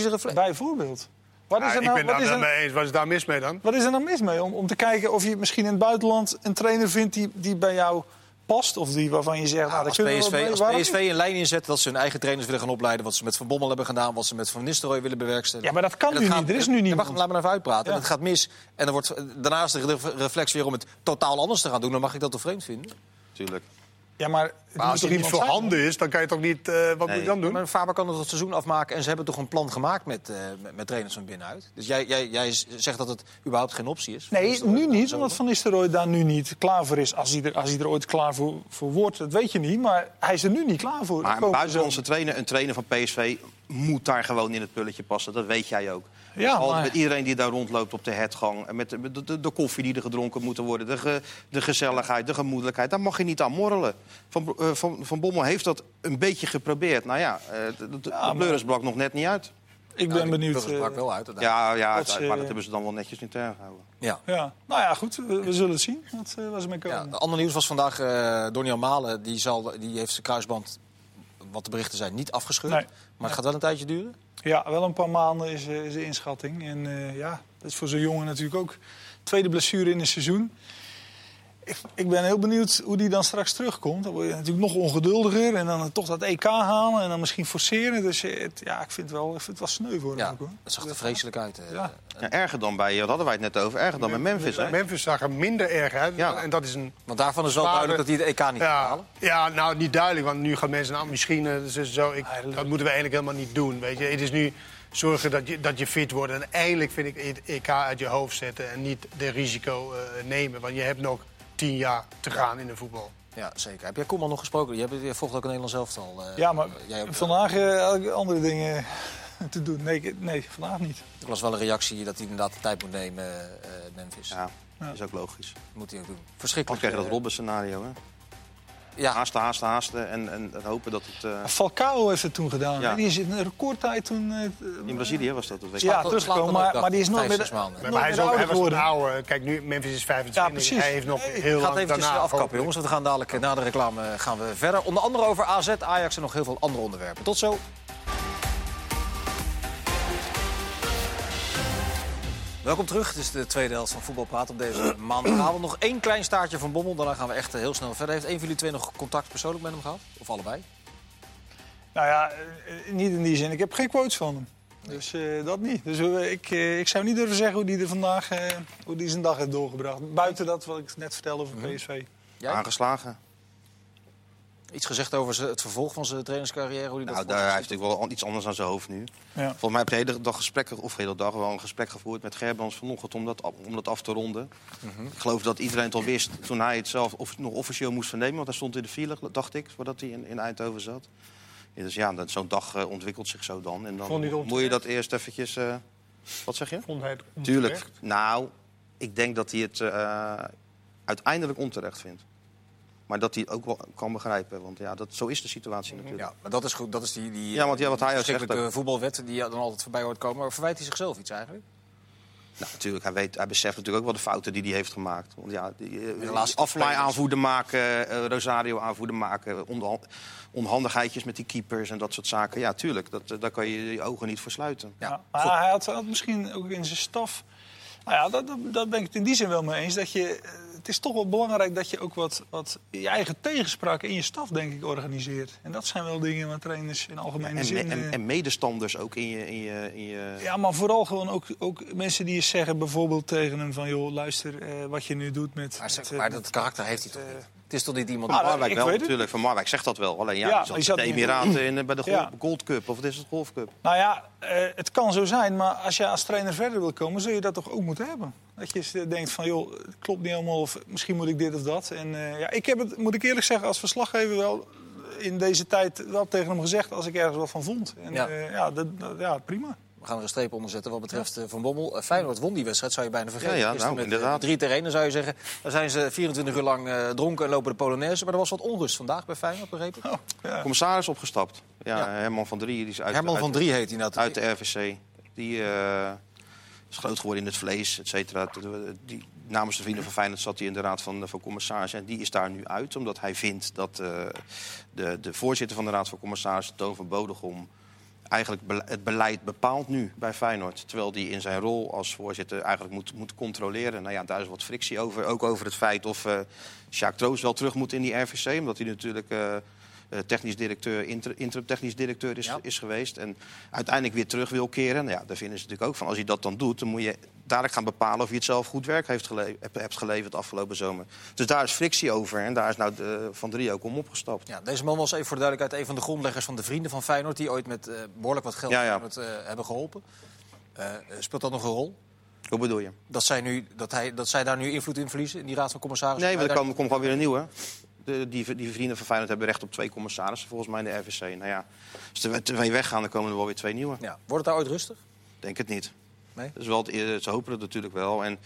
reflectie. Bijvoorbeeld. Wat is Ja, er ik nou, ben wat daar is wel er, mee eens. Wat is daar mis mee dan? wat is er nou mis mee? Om, om te kijken of je misschien in het buitenland een trainer vindt die, die bij jou past. Of die waarvan je zegt, nou, als PSV, mee. als PSV een lijn inzet dat ze hun eigen trainers willen gaan opleiden... wat ze met Van Bommel hebben gedaan, wat ze met Van Nistelrooy willen bewerkstelligen. Ja, maar dat kan En nu gaat- niet. Er is nu niemand. wacht, laat me even uitpraten. Ja. En het gaat mis. En dan wordt, daarna is de re- reflex weer om het totaal anders te gaan doen. Dan mag ik dat toch vreemd vinden? Tuurlijk. Ja, maar, Maar als toch het niet iemand zijn? voorhanden is, dan kan je toch niet... eh, wat moet je dan doen? Maar Faber kan het seizoen afmaken en ze hebben toch een plan gemaakt met, eh, met, met trainers van binnenuit. Dus jij, jij, jij zegt dat het überhaupt geen optie is. Nee, nu niet, omdat Van Nistelrooy daar nu niet klaar voor is. Als hij er, als hij er ooit klaar voor, voor wordt, dat weet je niet. Maar hij is er nu niet klaar voor. Maar buitenlandse zomer. trainer, een trainer van PSV, moet daar gewoon in het pulletje passen. Dat weet jij ook. Ja, Al maar- Met iedereen die daar rondloopt op de hertgang. en Met de, de, de koffie die er gedronken moet worden. De, ge- de gezelligheid, de gemoedelijkheid. Daar mag je niet aan morrelen. Van, eh, van, van Bommel heeft dat een beetje geprobeerd. Nou ja, eh, de, de, de maar- brak nog net niet uit. Ik Ja, ben die benieuwd. eh, wel uit. Ja, ja Dat maar dat hebben ze dan wel netjes in terug gehouden. Ja. ja. Nou ja, goed, we, we zullen het zien. Wat, waar ze mee Ja, komen. ander nieuws was vandaag uh, Donny Malen. Die, zal, die heeft zijn kruisband, wat de berichten zijn, niet afgescheurd. Nee. Maar het gaat wel een tijdje duren. Ja, wel een paar maanden is, eh, is de inschatting. En eh, ja, dat is voor zo'n jongen natuurlijk ook tweede blessure in een seizoen. Ik, ik ben heel benieuwd hoe die dan straks terugkomt. Dan word je natuurlijk nog ongeduldiger. En dan toch dat EK halen en dan misschien forceren. Dus het, ja, ik vind het wel, ik vind het wel sneu voor hem Ja, ook, hoor. dat zag er vreselijk uit. Ja. Ja, erger dan bij, daar hadden wij het net over, erger dan bij Memphis. Hè? Memphis zag er minder erg uit. Ja. En dat is een... Want daarvan is wel Zware- duidelijk dat hij de EK niet Ja, halen. ja, nou niet duidelijk. Want nu gaan mensen, nou misschien, dus zo, ik, dat moeten we eigenlijk helemaal niet doen. Weet je. Het is nu zorgen dat je, dat je fit wordt. En eindelijk vind ik het EK uit je hoofd zetten en niet de risico eh, nemen. Want je hebt nog tien jaar te gaan in de voetbal. Ja, zeker. Heb jij Koeman nog gesproken? Je, volgt ook een Nederlands elftal. eh, Ja, maar jij ook. vandaag eh, andere dingen te doen. Nee, nee, vandaag niet. Ik las wel een reactie dat hij inderdaad de tijd moet nemen, eh, Memphis. Ja, dat is ook logisch. Moet hij ook doen. Dan Verschrikkelijk. krijg je dat eh, Robben-scenario. hè? Ja, Haasten, haasten, haasten en, en hopen dat het... eh, Falcao heeft het toen gedaan. Ja. Die is in een recordtijd toen... eh, in Brazilië was dat, dat weet. Ja, teruggekomen, maar, maar die is nooit vijf, meer, Maar hij, is ook, hij was een oude. Kijk, nu Memphis is 25. Ja, precies. Hij heeft nog heel lang even daarna. afkappen, hopelijk. jongens. Want we gaan dadelijk eh, na de reclame gaan we verder. Onder andere over AZ, Ajax en nog heel veel andere onderwerpen. Tot zo. Welkom terug. Het is de tweede helft van Voetbal Praat op deze maandagavond. Nog één klein staartje van Bommel. Daarna gaan we echt eh, heel snel verder. Heeft een van jullie twee nog contact persoonlijk met hem gehad? Of allebei? Nou ja, eh, niet in die zin. Ik heb geen quotes van hem. Dus eh, dat niet. Dus ik, ik zou niet durven zeggen hoe die er vandaag hoe die zijn dag heeft doorgebracht. Buiten dat wat ik net vertelde over PSV. Jij? Aangeslagen. Iets gezegd over het vervolg van zijn trainerscarrière? Hoe hij dat Nou, voor daar zich heeft natuurlijk wel iets anders aan zijn hoofd nu. Ja. Volgens mij heb je de hele dag gesprekken, of de hele dag wel een gesprek gevoerd met Gerbrands vanochtend om dat, af- om dat af te ronden. Mhm. Ik geloof dat iedereen het al wist toen hij het zelf of, nog officieel moest vernemen. Want hij stond in de file, dacht ik, voordat hij in, in Eindhoven zat. Ja, dus ja, dat- zo'n dag eh, ontwikkelt zich zo dan. En dan hij moet je dat eerst eventjes... eh, wat zeg je? Vond hij het Tuurlijk. Nou, ik denk dat hij het eh, uiteindelijk onterecht vindt. Maar dat hij het ook wel kan begrijpen. Want ja, dat, zo is de situatie natuurlijk. Ja, maar dat is goed. Dat is die, die Ja, want ja, wat hij ook zegt ook. voetbalwet die dan altijd voorbij hoort komen. Maar verwijt hij zichzelf iets eigenlijk? Nou, natuurlijk, hij, weet, hij beseft natuurlijk ook wel de fouten die hij heeft gemaakt. Want ja, die, eh, aflaai aanvoerder maken, eh, Rosario aanvoerder maken, onha- onhandigheidjes met die keepers en dat soort zaken. Ja, tuurlijk, dat, eh, daar kan je je ogen niet voor sluiten. Ja. Ja, maar hij had, had misschien ook in zijn staf. Nou ja, dat, dat, dat ben ik het in die zin wel mee eens. Dat je, het is toch wel belangrijk dat je ook wat, wat je eigen tegenspraak in je staf, denk ik, organiseert. En dat zijn wel dingen waar trainers in algemene En, zin. en, eh, en medestanders ook in je... In je, in je... Ja, maar vooral gewoon ook, ook mensen die eens zeggen bijvoorbeeld tegen hem van... joh, luister, eh, wat je nu doet met... Maar, met, eh, maar met- dat karakter heeft hij toch niet? Het is toch niet iemand... Die- dat- Marwijk ik wel, weet het. natuurlijk. Van Marwijk zegt dat wel. Alleen ja, zat de Emiraten in, eh, bij de Ja. Gold Cup. Of wat is het, Golf Cup? Nou ja, eh, het kan zo zijn, maar als je als trainer verder wil komen... zul je dat toch ook moeten hebben. Dat je eens, denkt van, joh, het klopt niet helemaal of misschien moet ik dit of dat. En eh, ja, ik heb het, moet ik eerlijk zeggen, als verslaggever wel in deze tijd wel tegen hem gezegd... als ik ergens wat van vond. En Ja. ja, ja, dat, dat- ja prima. We gaan er een streep onder zetten wat betreft eh, Van Bommel. Eh, Feyenoord won die wedstrijd, zou je bijna vergeten. Ja, ja, nou, met, eh, inderdaad. Drie terreinen zou je zeggen. Daar zijn ze 24 uur lang eh, dronken en lopen de Polonaise. Maar er was wat onrust vandaag bij Feyenoord, begrepen? Oh, ja. Commissaris opgestapt. Ja, Ja. Herman van Drie. Die is uit, Herman uit- van Drie heet hij nou. uit de RVC. Die eh, is groot geworden in het vlees, et cetera. Die, namens de vrienden van Feyenoord zat hij in de raad van, van commissarissen. En die is daar nu uit, omdat hij vindt dat eh, de, de voorzitter van de raad van commissarissen, Toon van Bodegom... eigenlijk het beleid bepaalt nu bij Feyenoord. Terwijl die in zijn rol als voorzitter eigenlijk moet, moet controleren. Nou ja, daar is wat frictie over. Ook over het feit of uh, Sjaak Troost wel terug moet in die RVC. Omdat hij natuurlijk uh, technisch directeur, inter, interim technisch directeur is, is geweest. En uiteindelijk weer terug wil keren. Nou ja, daar vinden ze natuurlijk ook van. Als hij dat dan doet, dan moet je dadelijk gaan bepalen of je het zelf goed werk heeft gele hebt geleverd afgelopen zomer. Dus daar is frictie over en daar is nou de, Van Drie ook om opgestapt. Ja, deze man was even voor de duidelijkheid een van de grondleggers van de Vrienden van Feyenoord... die ooit met uh, behoorlijk wat geld ja, ja. Het, uh, hebben geholpen. Uh, speelt dat nog een rol? Hoe bedoel je? Dat zij, nu, dat, hij, dat zij daar nu invloed in verliezen, in die raad van commissarissen? Nee, want er komt, komt gewoon weer een nieuwe. De, die, die, vrienden van Feyenoord hebben recht op twee commissarissen volgens mij in de RVC. Nou ja, als er twee weggaan, dan komen er wel weer twee nieuwe. Ja. Wordt het daar ooit rustig? Denk het niet. Nee? Dus wel het, ze hopen het natuurlijk wel. En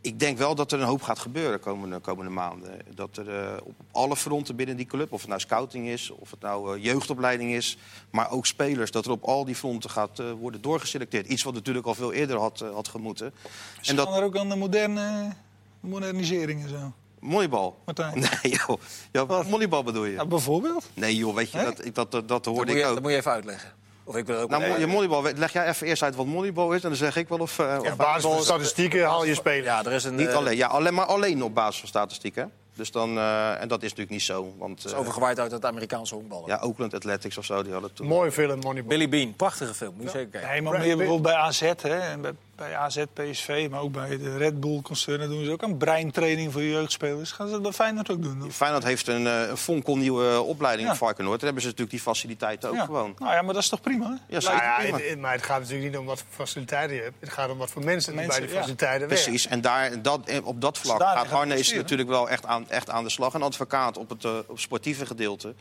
ik denk wel dat er een hoop gaat gebeuren de komende, komende maanden. Dat er uh, op alle fronten binnen die club, of het nou scouting is, of het nou uh, jeugdopleiding is, maar ook spelers, dat er op al die fronten gaat uh, worden doorgeselecteerd. Iets wat natuurlijk al veel eerder had, had gemoeten. Ze en dat... er ook aan de moderne modernisering en zo. Molybal? Martijn? Nee, joh. Ja, molybal bedoel je? Ja, bijvoorbeeld? Nee, joh, weet je, dat, dat, dat, dat hoorde ik ook. Dat moet je even uitleggen. Of ik ben ook nou, je volleybal, leg jij even eerst uit wat volleybal is, en dan zeg ik wel of. Uh, ja, basis van statistieken haal je spelen. Ja, er is een. Niet uh, alleen, ja, alleen, maar alleen op basis van statistieken. Dus dan, uh, en dat is natuurlijk niet zo. Want, het is overgewaaid uit het Amerikaanse honkballen. Ja, Oakland Athletics of zo, die hadden toen. Mooie film, Moneyball. Billy Bean, prachtige film, moet je zeker kijken. Nee, maar meer bijvoorbeeld bij AZ, hè, en bij, bij AZ, PSV, maar ook bij de Red Bull-concernen doen ze ook een breintraining voor jeugdspelers. Gaan ze dat bij Feyenoord ook doen? Of? Feyenoord heeft een, uh, een fonkelnieuwe opleiding ja. in Varkenoord. Daar hebben ze natuurlijk die faciliteiten ook ja. gewoon. Nou ja, maar dat is toch prima? Ja, nou ja, prima. Het, maar het gaat natuurlijk niet om wat voor faciliteiten je hebt. Het gaat om wat voor mensen, mensen bij de faciliteiten werken. Precies, en daar, dat, op dat vlak gaat Harnees natuurlijk wel echt aan, echt aan de slag. Een advocaat op het, op sportieve gedeelte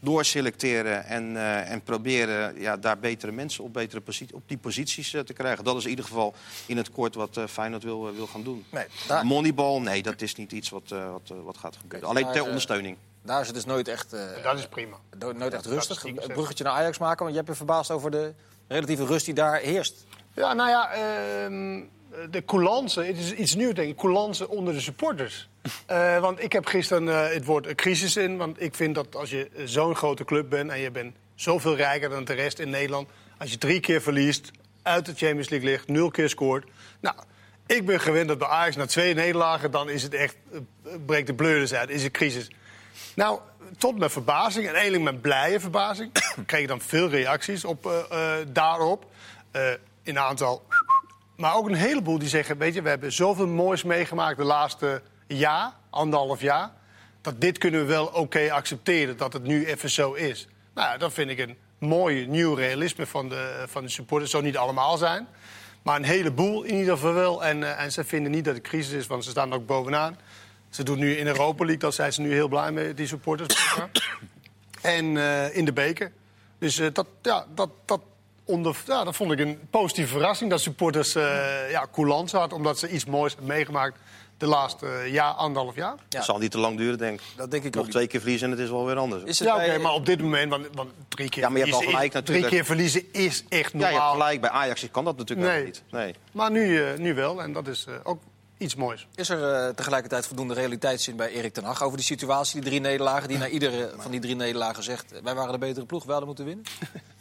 doorselecteren en, uh, en proberen ja, daar betere mensen op, betere positie, op die posities uh, te krijgen. Dat is in ieder geval in het kort wat uh, Feyenoord wil, wil gaan doen. Nee, daar... Moneyball, nee, dat is niet iets wat, wat, wat gaat gebeuren. Alleen ter ondersteuning. Daar is het dus nooit echt, dat is prima. nooit echt rustig. Een bruggetje naar Ajax maken, want je hebt je verbaasd over de relatieve rust die daar heerst. Ja, nou ja, ehm, de coulance, het is iets nieuws denk ik, coulance onder de supporters. Uh, want ik heb gisteren uh, het woord crisis in. Want ik vind dat als je zo'n grote club bent en je bent zoveel rijker dan de rest in Nederland. Als je drie keer verliest, uit de Champions League ligt, nul keer scoort. Nou, ik ben gewend dat bij Ajax na twee nederlagen, dan is het echt, uh, breekt de bleurders uit, is het crisis. Nou, tot mijn verbazing en eigenlijk mijn blije verbazing, kreeg ik dan veel reacties op, daarop. in een aantal. Maar ook een heleboel die zeggen: Weet je, we hebben zoveel moois meegemaakt de laatste jaar, anderhalf jaar, dat dit kunnen we wel oké accepteren, dat het nu even zo is. Nou, ja, dat vind ik een mooi nieuw realisme van de, van de supporters. Het zou niet allemaal zijn, maar een heleboel in ieder geval wel. En, uh, en ze vinden niet dat het crisis is, want ze staan ook bovenaan. Ze doen nu in Europa League, daar zijn ze nu heel blij mee, die supporters. en uh, in de beker. Dus uh, dat, ja, dat, dat, onder, ja, dat vond ik een positieve verrassing. Dat supporters ja, coulant hadden, omdat ze iets moois hebben meegemaakt de laatste uh, jaar, anderhalf jaar. Ja. Dat zal niet te lang duren, denk ik. Dat denk ik Nog ook twee keer verliezen en het is wel weer anders. Is het ja, oké, maar op dit moment, want, want drie keer ja, maar je hebt gelijk, is, natuurlijk. Drie keer verliezen is echt normaal. Ja, je hebt gelijk. Bij Ajax kan dat natuurlijk nee. niet. Nee. Maar nu, uh, nu wel, en dat is uh, ook iets moois. Is er uh, tegelijkertijd voldoende realiteitszin bij Erik ten Hag over die situatie, die drie nederlagen, die na iedere van die drie nederlagen zegt: wij waren de betere ploeg, we hadden moeten winnen?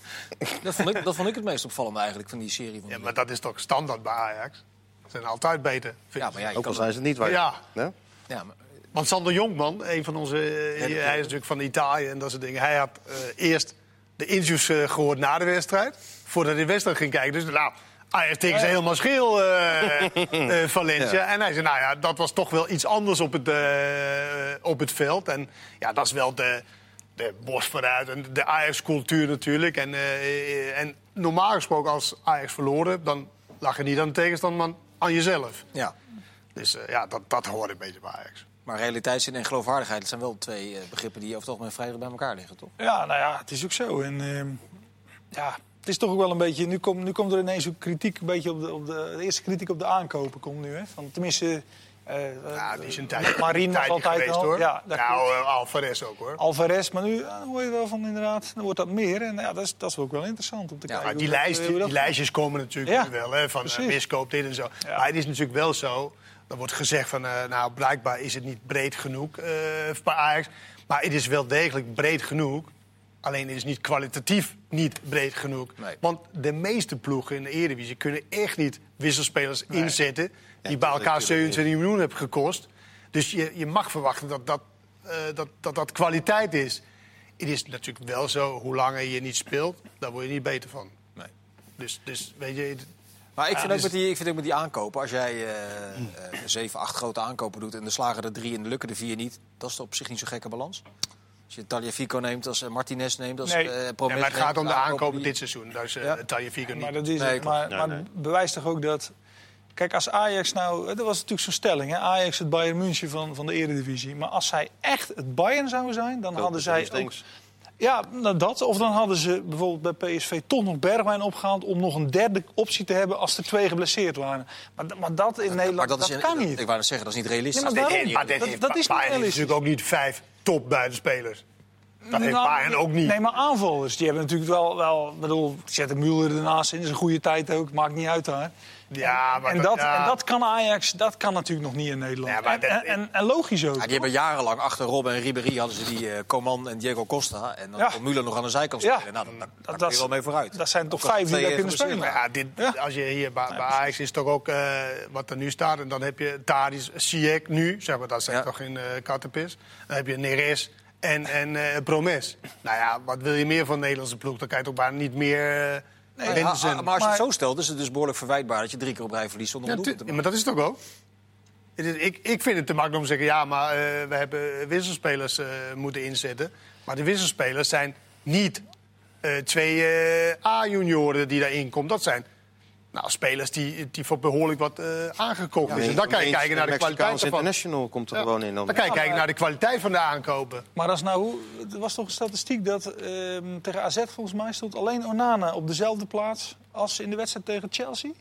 dat, vond ik, dat vond ik het meest opvallende eigenlijk van die serie. Van ja, maar dat is toch standaard bij Ajax? zijn altijd beter. Ja, maar ja, Ook al zijn ze niet waar. Ja. ja? ja maar... Want Sander Jonkman, een van onze... Uh, hij is natuurlijk van Italië en dat soort dingen. Hij had uh, eerst de interviews uh, gehoord na de wedstrijd. Voordat hij de wedstrijd ging kijken. Dus nou, Ajax tegen ze helemaal scheel, Valencia. Ja. En hij zei, nou ja, dat was toch wel iets anders op het, op het veld. En ja, dat is wel de, de bos vooruit en de Ajax-cultuur natuurlijk. En, en normaal gesproken, als Ajax verloren, dan lag je niet aan de tegenstander, maar aan jezelf. Ja. Dus uh, ja, dat, dat hoort een beetje bij Ajax. Maar realiteitszin en geloofwaardigheid zijn wel twee uh, begrippen die over het algemeen vrij bij elkaar liggen, toch? Ja, nou ja, het is ook zo. En uh, ja, het is toch ook wel een beetje. Nu, komt nu komt er ineens ook kritiek, een beetje op de, op de, de eerste kritiek op de aankopen komt nu. Hè? Van, tenminste, uh, ja, die is een tijd, Marien tijd altijd geweest, al. hoor. Ja, nou, uh, Alvarez ook hoor. Alvarez, maar nu uh, hoor je wel van inderdaad, dan wordt dat meer. En ja, dat is, dat is ook wel interessant om te ja, kijken. Die, lijst, dat, die lijstjes komen natuurlijk ja, wel, hè, van miskoop dit en zo. Ja. Maar het is natuurlijk wel zo, er wordt gezegd van, nou blijkbaar is het niet breed genoeg bij Ajax. Maar het is wel degelijk breed genoeg Alleen is niet kwalitatief niet breed genoeg. Nee. Want de meeste ploegen in de Eredivisie kunnen echt niet wisselspelers inzetten... die bij elkaar natuurlijk 27 miljoen hebben gekost. Dus je, je mag verwachten dat dat, eh, dat, dat dat kwaliteit is. Het is natuurlijk wel zo, hoe langer je niet speelt, daar word je niet beter van. Nee. Dus, dus weet je, Maar ik vind, ook dus- met die, ik vind ook met die aankopen, als jij eh, eh, zeven, acht grote aankopen doet... en er slagen er drie en er lukken er vier niet... dat is op zich niet zo'n gekke balans. Als je Taliafico neemt, als Martinez neemt, als Nee. eh ja, Promes maar het gaat neemt, om de aankopen aankopen die- dit seizoen. Dus uh, Ja. Tagliafico niet. Maar dat is Nee. Maar, Nee, maar nee. bewijst toch ook dat. Kijk, als Ajax nou. Dat was natuurlijk zo'n stelling. Hè? Ajax het Bayern München van, van de Eredivisie. Maar als zij echt het Bayern zouden zijn, dan hadden zij. Ook, ja, nou dat. Of dan hadden ze bijvoorbeeld bij PSV toch nog Bergwijn opgehaald. om nog een derde optie te hebben als er twee geblesseerd waren. Maar, maar dat in Nederland. Maar dat, dat, is kan dat- niet. Ik wou zeggen, dat is niet realistisch. Nee, maar Maar daarom. dit- maar dit Dat- heeft dat is niet Bayern heeft realistisch. natuurlijk ook niet vijf top buitenspelers. Dat heeft Nou, Bayern ook niet. Nee, maar aanvallers. Die hebben natuurlijk wel. wel ik bedoel, zet een Müller ernaast in. is een goede tijd ook. Maakt niet uit daar. Ja, maar en, dat, ja. en dat kan Ajax, dat kan natuurlijk nog niet in Nederland. Ja, maar en, dat- en, logisch ook. Ja, die hebben jarenlang achter Robben en Ribéry hadden ze die eh, Coman en Diego Costa. En dan Ja. kon Müller nog aan de zijkant Ja. spelen. Nou, dan, Dat- kun je wel mee vooruit. dat zijn toch vijf die daar eh, kunnen spelen. ja, dit, Ja. als je hier bij, bij Ajax is toch ook eh, wat er nu staat. En dan heb je Tadis, Ziyech nu, zeg maar, dat zijn Ja. toch in uh, Kattenpis. Dan heb je Neres en, en eh, Promes. Nou ja, wat wil je meer van de Nederlandse ploeg? Dan kan je toch bijna niet meer Nee, ja, maar als je het zo stelt, is het dus behoorlijk verwijtbaar dat je drie keer op rij verliest zonder Ja, een doelpunt te ja, maar maken. dat is het ook is, ik, ik vind het te makkelijk om te zeggen... ja, maar eh, we hebben wisselspelers eh, moeten inzetten. Maar de wisselspelers zijn niet eh, twee eh, A-junioren die daarin komen. Dat zijn nou, spelers die, die voor behoorlijk wat eh, aangekocht is. En dan kan je kijken naar de kwaliteit ervan. International komt er Ja. gewoon in. Dan. Dan kan je kijken maar- naar de kwaliteit van de aankopen. Maar als nou, hoe- er was toch een statistiek dat ehm, tegen AZ volgens mij stond alleen Onana op dezelfde plaats als in de wedstrijd tegen Chelsea.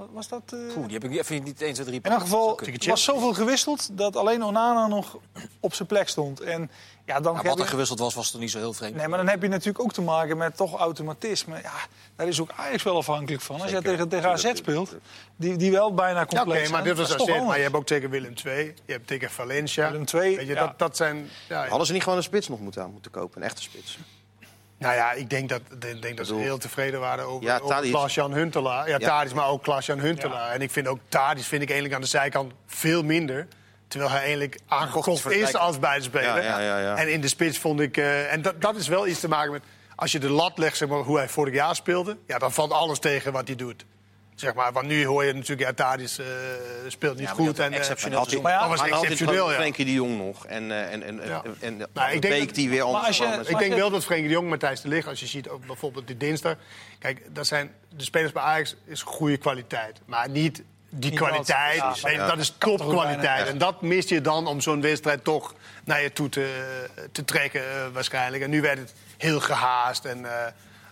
Wa- Was dat? eh, Oeh, die heb ik niet- even niet 1, 2, 3 In elk geval er was zoveel gewisseld dat alleen Onana nog op zijn plek stond. En ja, dan Nou, heb wat je- er gewisseld was, was toch niet zo heel vreemd. Nee, maar dan heb je natuurlijk ook te maken met toch automatisme. Ja, daar is ook Ajax wel afhankelijk van. Als jij tegen, tegen AZ speelt, die, die wel bijna Ja, Oké, compleet zijn. maar dit was AZ, maar je hebt ook tegen Willem II. Je hebt tegen Valencia. Willem II, Weet je, ja. dat, dat zijn... Ja, Hadden ze niet gewoon een spits nog moeten, moeten kopen? Een echte spits? Nou ja, ik denk dat, ik denk dat ze heel tevreden waren over, Ja, over. Klaas-Jan Huntelaar. Ja, Ja. Maar ook Klaas-Jan Huntelaar. En ik vind ook Tadic vind ik eigenlijk aan de zijkant veel minder. Terwijl hij eigenlijk aangekocht is als buitenspeler. Ja, ja, ja, ja. En in de spits vond ik... eh, en dat, dat is wel iets te maken met... Als je de lat legt, zeg maar, hoe hij vorig jaar speelde... Ja, dan valt alles tegen wat hij doet. Zeg maar, want nu hoor je natuurlijk... Ja, Tadic eh, speelt niet Ja, goed. En, eh, exceptioneel Maar ja, dat was exceptioneel, ja. Frenkie de Jong nog. En, eh, en, en, Ja. en, en Nou, ik denk week dat- die weer anders als je- Ik denk je- wel dat Frenkie de Jong, Matthijs de Ligt, als je ziet ook bijvoorbeeld die dinsdag. Kijk, dat zijn de spelers bij Ajax is goede kwaliteit, maar niet die Niet kwaliteit. dat, ja, Nee, maar dat is topkwaliteit. En dat mist je dan om zo'n wedstrijd toch naar je toe te, te trekken waarschijnlijk. En nu werd het heel gehaast en uh,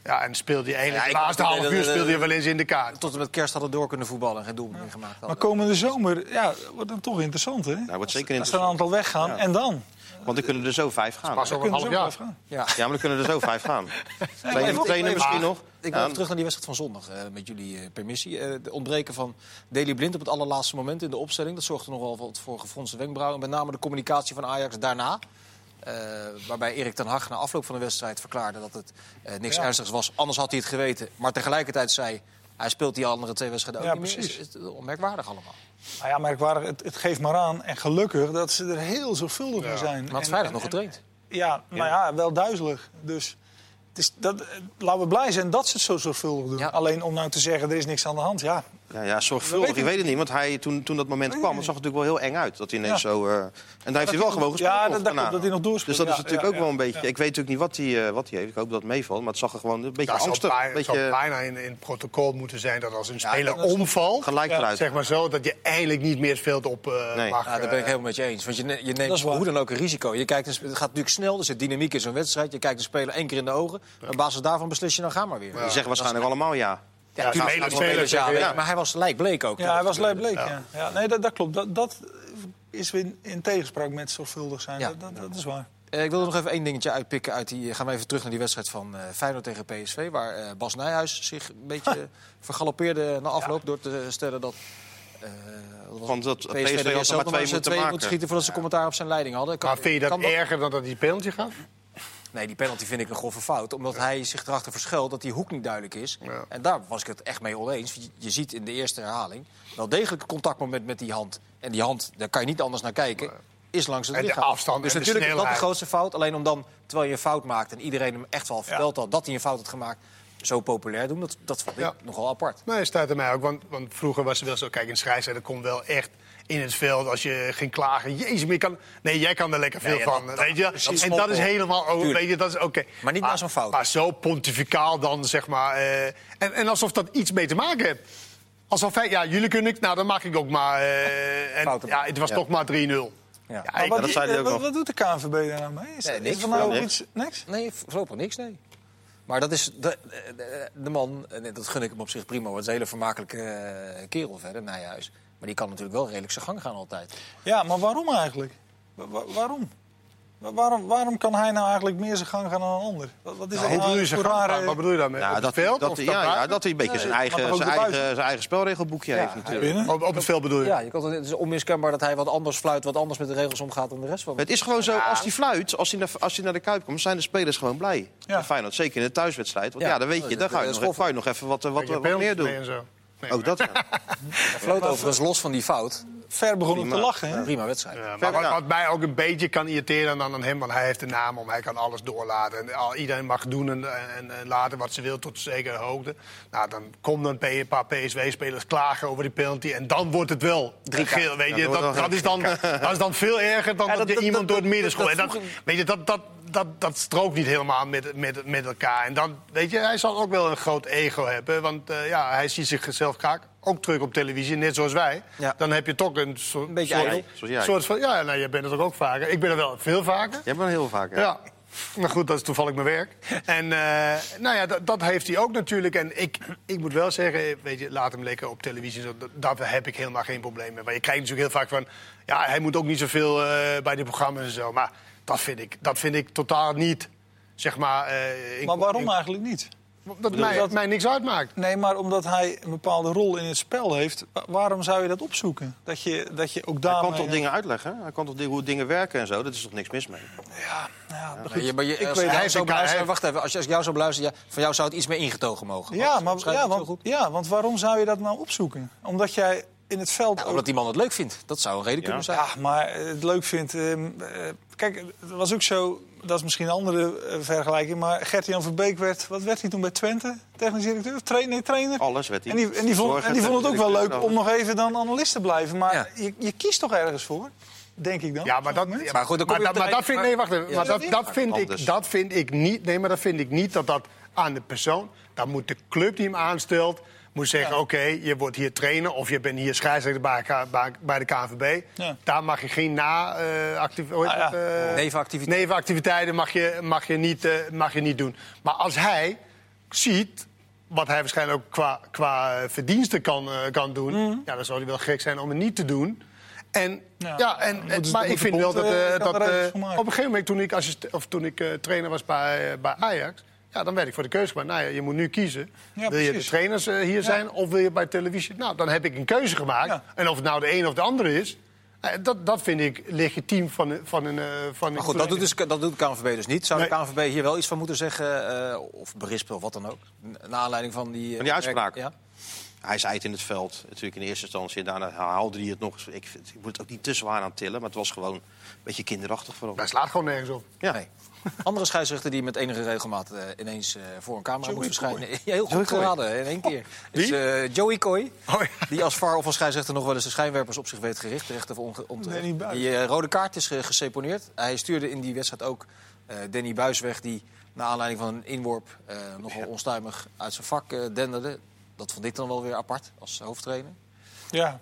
ja, en speelde je eigenlijk Ja, laatste half uur de- speelde je wel eens in de kaart. Tot en met kerst hadden door kunnen voetballen en geen doelpunt meer gemaakt. Maar hadden. komende zomer, ja, wordt dan toch interessant, hè? wordt zeker Als er een aantal weggaan, Ja. en dan? Want er kunnen er zo vijf gaan. Pas over een Kunnen half jaar. afgaan. Ja. Ja, maar er kunnen er zo vijf gaan. even- Trainen, trainen even- misschien maar- nog. Ik wil Ja, even terug naar die wedstrijd van zondag, eh, met jullie eh, permissie. Eh de ontbreken van Daley Blind op het allerlaatste moment in de opstelling... dat zorgde nogal wat voor gefronste wenkbrauwen. Met name de communicatie van Ajax daarna. Eh, waarbij Erik ten Hag na afloop van de wedstrijd verklaarde dat het eh, niks Ja. ernstigs was. Anders had hij het geweten. Maar tegelijkertijd zei hij speelt die andere twee wedstrijden ook Ja, niet meer. Is, het onmerkwaardig allemaal. Nou ja, merkwaardig, het, het geeft maar aan. En gelukkig dat ze er heel zorgvuldig in zijn. Maar En- vrijdag nog getraind. Ja, nou ja, wel duizelig. Dus het is, dat, laten we blij zijn dat ze het zo zorgvuldig doen. Alleen om nou te zeggen, er is niks aan de hand. Ja, ja, ja, zorgvuldig. Ik weet het niet, want hij, toen, toen dat moment kwam, het zag natuurlijk wel heel eng uit. Dat hij ineens Ja. zo... eh, en daar heeft hij wel gewoon gespeeld. Ja, dat, dat, dat hij nog doorspeelt. Dus dat is natuurlijk ja, ook wel een ja. beetje... Ik weet natuurlijk niet wat hij, eh, wat hij heeft. Ik hoop dat het meevalt. Maar het zag er gewoon een beetje zou angstig. het zou beetje bijna in, in het protocol moeten zijn dat als een Ja, speler omvalt, gelijk Ja, eruit. zeg maar zo, dat je eigenlijk niet meer het veld op eh, Nee. mag. Ja, daar ben ik helemaal met je eens. Want je, ne- je neemt hoe dan ook een risico. Je kijkt, het gaat natuurlijk snel, er zit dynamiek in zo'n wedstrijd. Je kijkt de speler één keer in de ogen. Op basis daarvan beslis je, dan ga maar weer. Die zeggen waarschijnlijk allemaal ja. Ja, Ja, tuurlijk, spelers- spelers, spelers ja, maar hij was lijkbleek ook. Ja, hij was lijkbleek, ja. ja. nee, dat, dat klopt. Dat, dat is weer in tegenspraak met zorgvuldig zijn. Ja. Dat, dat, dat is waar. Eh, ik wil er nog even één dingetje uitpikken. Uit die, gaan we even terug naar die wedstrijd van eh Feyenoord tegen PSV. Waar eh, Bas Nijhuis zich een beetje vergalopeerde na afloop. Door te stellen dat... eh, was Want dat het? PSV had er maar twee moeten twee maken. moeten schieten voordat ze commentaar op zijn leiding hadden. Kan- Maar vind je dat kan erger dan dat hij penalty gaf? Nee, die penalty vind ik een grove fout. Omdat hij zich erachter verschuilt dat die hoek niet duidelijk is. En daar was ik het echt mee oneens. Je ziet in de eerste herhaling wel degelijk contactmoment met die hand. En die hand, daar kan je niet anders naar kijken. Is langs het en lichaam. De afstand dus natuurlijk is dat de grootste fout. Alleen om dan, terwijl je een fout maakt en iedereen hem echt wel vertelt ja. al dat hij een fout had gemaakt, zo populair doen, dat, dat vond ik ja. nogal apart. Nee, staat er mij ook. Want, want vroeger was het wel zo, kijk, een scheidsrechter komt wel echt in het veld als je ging klagen. Jezus, maar kan... Nee, jij kan er lekker veel Nee, ja, van. dat- weet je? dat- en dat is helemaal... Oh, weet je, dat is oké. Maar niet na zo'n fout. Maar zo pontificaal dan, zeg maar. eh, en, en alsof dat iets mee te maken heeft. Alsof hij, ja, jullie kunnen ik, nou dan mag ik ook maar. eh, en, ja, het was Ja. toch maar 3-0. Ja. Ja, ik- wat, dat zei ook wat, wat doet de KNVB daar nou mee? Is, Nee, is niks. er nou ook Niks. iets... Niks? Nee, voorlopig niks, nee. Maar dat is de, de, de man, dat gun ik hem op zich prima, want het is een hele vermakelijke eh, kerel verder, Nijhuis. Maar die kan natuurlijk wel redelijk zijn gang gaan altijd. Ja, maar waarom eigenlijk? Wa- wa- waarom? Wa- Waarom, waarom kan hij nou eigenlijk meer zijn gang gaan dan een ander? Wat, is Nou, dat nou voor rare... Wat bedoel je daarmee? Het dat, veld? dat, ja, dat hij een beetje Nee, zijn, eigen, zijn, eigen, zijn eigen spelregelboekje heeft natuurlijk. Op, op het veld bedoel je? Ja, je kan, het is onmiskenbaar dat hij wat anders fluit, wat anders met de regels omgaat dan de rest van Het is gewoon zo, als hij fluit, als hij, naar, als hij naar de Kuip komt, zijn de spelers gewoon blij. Ja. Feyenoord, zeker in de thuiswedstrijd. Want Ja, ja, dan weet je, dan ga je, nog, schoffel. ga je nog even wat, meer doen. en zo. Nee, Ook dat, ja. Hij floot overigens los van die fout. Ver begonnen te lachen, hè? Prima wedstrijd. Ja, maar wat, mij ook een beetje kan irriteren dan aan hem, want hij heeft een naam om, hij kan alles doorlaten. En al, iedereen mag doen en, en, en laten wat ze wil tot zekere hoogte. Nou, dan komen dan een paar PSV-spelers klagen over die penalty en dan wordt het wel drie geel. Weet je, dat, dat, is dan, dat is dan veel erger dan Ja, dat, dat- je dat- iemand dat- door het midden schoot. Weet je, dat, dat, dat, dat strookt niet helemaal met, met, met elkaar. En dan, weet je, hij zal ook wel een groot ego hebben. Want eh, ja, hij ziet zichzelf graag ook terug op televisie, net zoals wij. Ja. Dan heb je toch een, soort- Een beetje soort, ijdel. Zoals jij. soort van... Ja, nou, jij bent het ook, ook vaker. Ik ben er wel veel vaker. Jij bent heel vaak, hè? Ja. Maar goed, dat is toevallig mijn werk. En eh, nou ja, dat, dat heeft hij ook natuurlijk. En ik, ik moet wel zeggen, weet je, laat hem lekker op televisie. Zo, daar heb ik helemaal geen probleem mee. Maar je krijgt natuurlijk heel vaak van... Ja, hij moet ook niet zoveel eh bij de programma's en zo. Maar dat vind ik, dat vind ik totaal niet, zeg maar... eh, in- Maar waarom in- eigenlijk niet? Dat mij, dat- mij niks uitmaakt. Nee, maar omdat hij een bepaalde rol in het spel heeft, wa- waarom zou je dat opzoeken? Dat je, dat je ook Hij daarmee... kan toch dingen uitleggen? Hij kan toch hoe dingen werken en zo? Dat is toch niks mis mee? Ja, ja, maar je, ik als weet jou hij zo heeft een- beluisteren- hij- wacht even, als, je, als ik jou zo beluister, ja, van jou zou het iets meer ingetogen mogen. Ja, maar, ja, want, goed? ja, want waarom zou je dat nou opzoeken? Omdat jij in het veld... Omdat die man het leuk vindt. Dat zou een reden kunnen zijn. Ja, maar het leuk vindt. ehm, eh, kijk, het was ook zo. Dat is misschien een andere eh, vergelijking. Maar Gert-Jan Verbeek werd. Wat werd hij toen bij Twente? Technisch directeur? Of trainer? Nee, trainer? Alles werd hij. En die, en, die vond, Zorgen, en die vond het ook wel leuk om nog even dan analist te blijven. Maar Ja. je, je kiest toch ergens voor? Denk ik dan. Ja, maar dat, ja, Maar goed, dan kom maar, maar dat vind nee, wacht even. Ja, maar dat dat, dat, vind ik, dat vind ik niet. Nee, maar dat vind ik niet dat dat aan de persoon. Dan moet de club die hem aanstelt. Moet zeggen, Ja. oké, je wordt hier trainer of je bent hier scheidsrechter bij, bij, de KNVB. Ja. Daar mag je geen na, eh, Ah, ja. eh, Nevenactiviteit. nevenactiviteiten mag je, mag, je niet, eh, mag je niet doen. Maar als hij ziet wat hij waarschijnlijk ook qua, qua verdiensten kan, kan doen... Ja, dan zou hij wel gek zijn om het niet te doen. En, ja. Ja. en, maar ik vind wel dat, dat op een gegeven moment toen ik, assist, of toen ik trainer was bij, bij Ajax... Ja, dan werd ik voor de keuze gemaakt. Nou ja, je moet nu kiezen. Ja, wil je de trainers eh, hier zijn of wil je bij televisie? Nou, dan heb ik een keuze gemaakt. Ja. En of het nou de een of de andere is... eh, dat, dat vind ik legitiem van, een- van een... eh, van Maar een goed, dat doet, dus, dat doet de KNVB dus niet. Zou de. KNVB hier wel iets van moeten zeggen? eh, of berispen of wat dan ook? Naar aanleiding van die... eh, Van die uitspraak? Ja? Hij zei het in het veld, natuurlijk in eerste instantie. En daarna haalde hij het nog eens. Ik, ik moet het ook niet te zwaar aan tillen, maar het was gewoon een beetje kinderachtig vooral. Hij slaat gewoon nergens op. Ja. Nee. Andere scheidsrechter die met enige regelmaat eh, ineens eh, voor een camera moet verschijnen. Ja, heel goed geraden in één keer. Is, eh, Joey Coy, Oh, ja. die als VAR of als scheidsrechter nog wel eens de schijnwerpers op zich weet gericht. Terecht of onge- onterecht. Buis. Die rode kaart is geseponeerd. Hij stuurde in die wedstrijd ook eh, Danny Buis weg... die naar aanleiding van een inworp eh, nogal onstuimig uit zijn vak denderde. Dat vond ik dan wel weer apart als hoofdtrainer. Ja.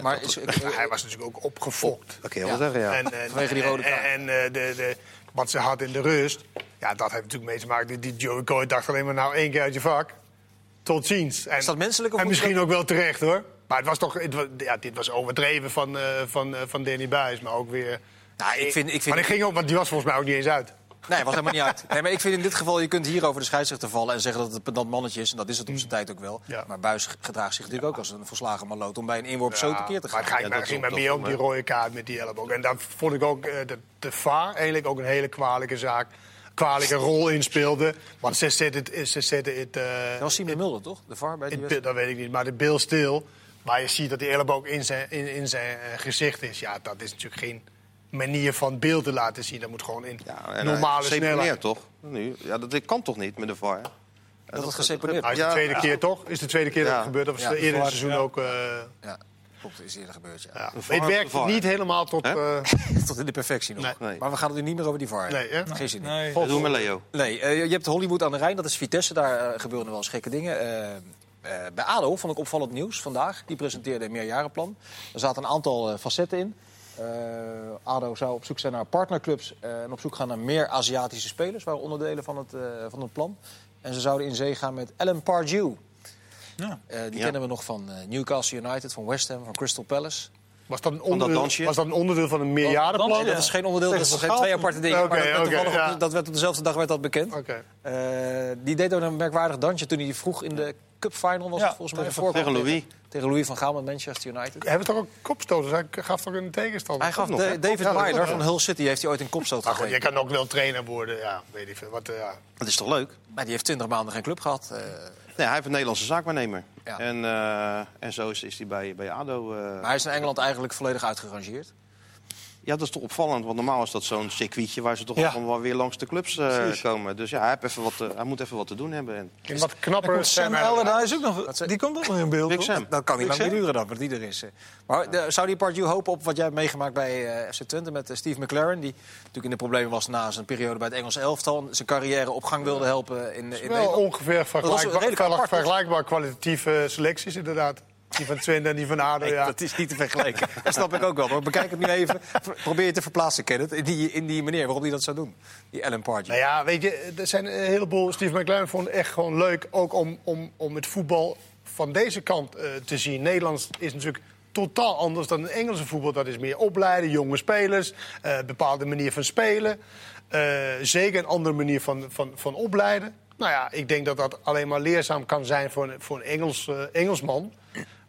Maar is, ik- hij was natuurlijk ook opgefokt. Dat kan je Ja. zeggen, ja. En, en, Vanwege die rode kaart. En, eh, de, de, wat ze had in de rust, ja, dat heeft natuurlijk mee te maken. Die, die Joey Coy dacht alleen maar nou één keer uit je vak. Tot ziens. En, Is dat menselijk of En misschien dat- ook wel terecht hoor. Maar het was toch, het was- ja, dit was overdreven van, eh, van, eh, van Danny Buis. Maar ook weer. Nou, ik vind, ik vind, Maar die, ging ook, want die was volgens mij ook niet eens uit. Nee, was helemaal niet uit. Nee, maar ik vind in dit geval, je kunt hier over de scheidsrechter vallen en zeggen dat het dat mannetje is. En dat is het op zijn tijd ook wel. Ja. Maar Buis gedraagt zich natuurlijk ook als een verslagen maloot om bij een inworp zo tekeer te Maar gaan. het ging, Ja, maar dat ging is maar ook meer toch, om die rode kaart met die elleboog. En dat vond ik ook eh, de, de VAR eigenlijk ook een hele kwalijke zaak. kwalijke rol inspeelde. Want ze zetten het... Ze zetten het uh, dat was Simon Mulder, toch? De VAR bij die Dat weet ik niet, maar de beeld stil. Maar je ziet dat die elleboog in zijn, in, in zijn gezicht is. Ja, dat is natuurlijk geen manier van beelden laten zien. Dat moet gewoon in ja, normale snelheid. toch? Nu. Ja, dat kan toch niet met de VAR? Dat, het geseponeerd is. de tweede keer toch? Is de tweede keer dat het gebeurt? Of is het eerder in het seizoen ook... Uh... Ja. Klopt, is eerder gebeurd. Ja. het werkt niet helemaal tot, uh... tot in de perfectie nog. Nee. Maar we gaan het nu niet meer over die VAR. Nee, hè? Geen zin nee. Dat doen we Leo. Nee, uh, je hebt Hollywood aan de Rijn, dat is Vitesse. Daar uh, gebeuren wel eens gekke dingen. bij ADO vond ik opvallend nieuws vandaag. Die presenteerde een meerjarenplan. Er zaten een aantal facetten in. ADO zou op zoek zijn naar partnerclubs en op zoek gaan naar meer Aziatische spelers. waren onderdelen van het, van het plan. En ze zouden in zee gaan met Alan Pardew. Ja. Uh, die kennen we nog van uh, Newcastle United, van West Ham, van Crystal Palace. Was dat, een onderdeel, was dat een onderdeel van een meerjarenplan? Dat is geen onderdeel, dat is geen twee aparte dingen. Okay, maar dat, okay, ja. dat werd op dezelfde dag werd dat bekend. Okay. Uh, die deed ook een merkwaardig dansje toen hij vroeg in de Cup Final was het volgens mij. Tegen, tegen Louis. Tegen Louis van Gaal met Manchester United. Hij heeft toch ook kopstoot, dus hij gaf toch een tegenstander? Hij gaf nog, David Wilder van Hull City heeft hij ooit een kopstoot gegeven. Je kan ook wel trainer worden, ja, weet ik veel. Wat, ja. Dat is toch leuk? Maar die heeft 20 maanden geen club gehad. Uh, Nee, hij heeft een Nederlandse zaakwaarnemer. En, uh, en zo is, is hij bij, bij ADO. Uh, maar hij is in Engeland eigenlijk volledig uitgerangeerd? Ja, dat is toch opvallend, want normaal is dat zo'n circuitje waar ze toch ja. wel weer langs de clubs uh, komen. Dus ja, hij, heeft even wat, uh, hij moet even wat te doen hebben. En wat knapper Sam Allardyce is ook nog. Die komt ook nog in beeld. Big Sam. Dat kan niet lang meer duren dan, wat die er is. Maar de, zou die Pardew hopen op wat jij hebt meegemaakt bij uh, FC Twente met Steve McLaren, die natuurlijk in de problemen was na zijn periode bij het Engelse elftal, zijn carrière op gang wilde helpen in, in Wel ongeveer vergelijkbaar, vergelijkbaar kwalitatieve selecties inderdaad. Die van Twente en die van ADO, ja. Dat is niet te vergelijken. dat snap ik ook wel. Maar bekijk het nu even. Probeer je te verplaatsen, Kenneth, in die, in die manier waarop hij dat zou doen. Die Alan Pardew. Nou ja, weet je, er zijn een heleboel... Steve McLaren vond het echt gewoon leuk... ook om, om, om het voetbal van deze kant uh, te zien. Nederlands is natuurlijk totaal anders dan het Engelse voetbal. Dat is meer opleiden, jonge spelers, uh, bepaalde manier van spelen. Uh, zeker een andere manier van, van, van opleiden. Nou ja, ik denk dat dat alleen maar leerzaam kan zijn voor een, voor een Engels, Engelsman.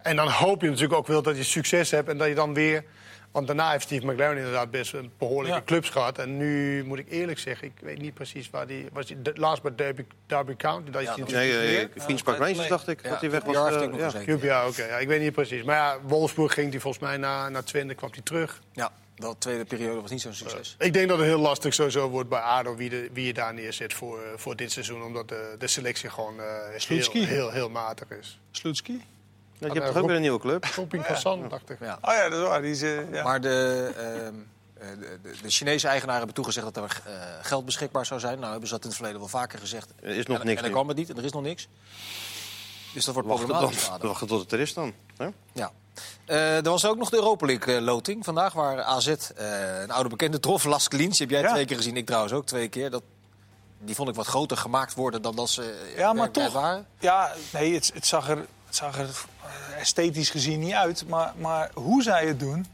En dan hoop je natuurlijk ook wel dat je succes hebt en dat je dan weer... Want daarna heeft Steve McLaren inderdaad best een behoorlijke clubs gehad. En nu moet ik eerlijk zeggen, ik weet niet precies waar die... Was die laatst bij Derby, Derby County? Dat ja, nee, uh, Queen's Park Rangers dacht ik, dat hij weg was. Uh, ja, ja oké. Ja, ik weet niet precies. Maar ja, Wolfsburg ging hij volgens mij naar, naar Twente, kwam hij terug. Ja, de tweede periode was niet zo'n succes. Uh, ik denk dat het heel lastig sowieso wordt bij ADO wie, de, wie je daar neerzet voor, voor dit seizoen. Omdat de, de selectie gewoon heel, heel, heel, matig is. Slutski? Je hebt toch ook weer een nieuwe club? Shopping Hassan, dacht ik. Ja. Oh ja, dat is waar. Die is, uh, ja. Maar de, uh, de, de, de, Chinese eigenaren hebben toegezegd dat er uh, geld beschikbaar zou zijn. Nou hebben ze dat in het verleden wel vaker gezegd. Er is nog en, niks. En er kwam het niet en er is nog niks. Dus dat wordt problematisch. Wachten tot het er is dan. Hè? Ja. Uh, er was ook nog de Europa League loting vandaag, waar AZ uh, een oude bekende trof, Las Klins. Heb jij ja. twee keer gezien, ik trouwens ook twee keer. Dat, die vond ik wat groter gemaakt worden dan dat ze ja, maar toch, waren. Ja, nee, het, het, zag er, het zag er esthetisch gezien niet uit. Maar, maar hoe zij het doen,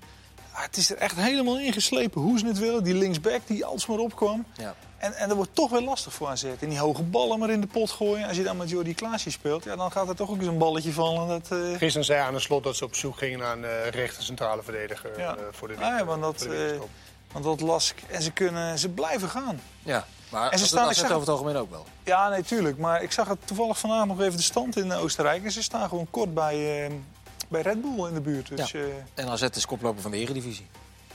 ah, het is er echt helemaal ingeslepen hoe ze het willen. Die linksback die alsmaar opkwam. Ja. En, en dat wordt toch weer lastig voor AZ. En die hoge ballen maar in de pot gooien. Als je dan met Jordi Klaasje speelt, ja, dan gaat er toch ook eens een balletje vallen. Dat, uh... Gisteren zei aan de slot dat ze op zoek gingen naar een uh, rechter centrale verdediger ja. uh, voor de ah, ja, want dat, want dat las ik. En ze, kunnen, ze blijven gaan. Ja. Maar en ze staan, het over het algemeen ook wel. Ja, nee, tuurlijk. Maar ik zag het toevallig vandaag nog even de stand in Oostenrijk. En ze staan gewoon kort bij, uh, bij Red Bull in de buurt. Dus, ja. Uh... En AZ is koploper van de Eredivisie.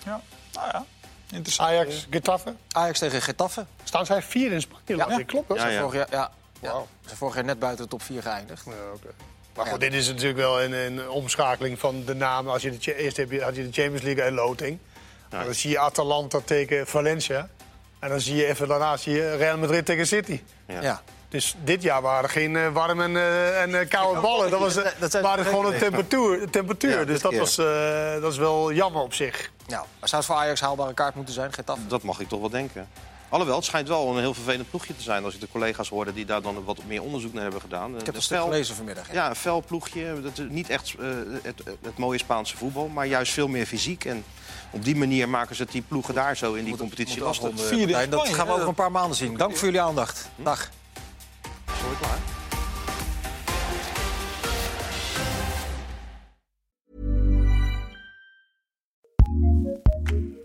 Ja, nou ja. Interessant. Ajax, Getafe? Ajax tegen Getafe. Staan zij vier in Spanje? Ja, ja. klopt dat? Ja, ja. Vorig jaar, ja. Wow. Ze vorig jaar net buiten de top 4 geëindigd. Ja, okay. Maar goed, dit is natuurlijk wel een, een, omschakeling van de namen. Als je de, eerst heb je, had je de Champions League en loting. Dan zie je Atalanta tegen Valencia. En dan zie je even daarna zie je Real Madrid tegen City. Ja. ja. Dus dit jaar waren er geen uh, warme en, uh, en uh, koude ballen. Dat, was, dat waren gewoon een temperatuur. temperatuur. Ja, dus dat, was, dat is wel jammer op zich. Ja, maar zou het voor Ajax haalbare kaart moeten zijn? Getafe? Dat mag ik toch wel denken. Alhoewel, het schijnt wel een heel vervelend ploegje te zijn... als ik de collega's hoorde die daar dan wat meer onderzoek naar hebben gedaan. Ik heb het gelezen vanmiddag. Ja, een fel ploegje. Dat is niet echt het, het mooie Spaanse voetbal, maar juist veel meer fysiek. En op die manier maken ze die ploegen daar zo in die competitie lastig. Vierde dat gaan we over een paar maanden zien. Dank voor jullie aandacht. Hm? Dag. Sorry, klaar.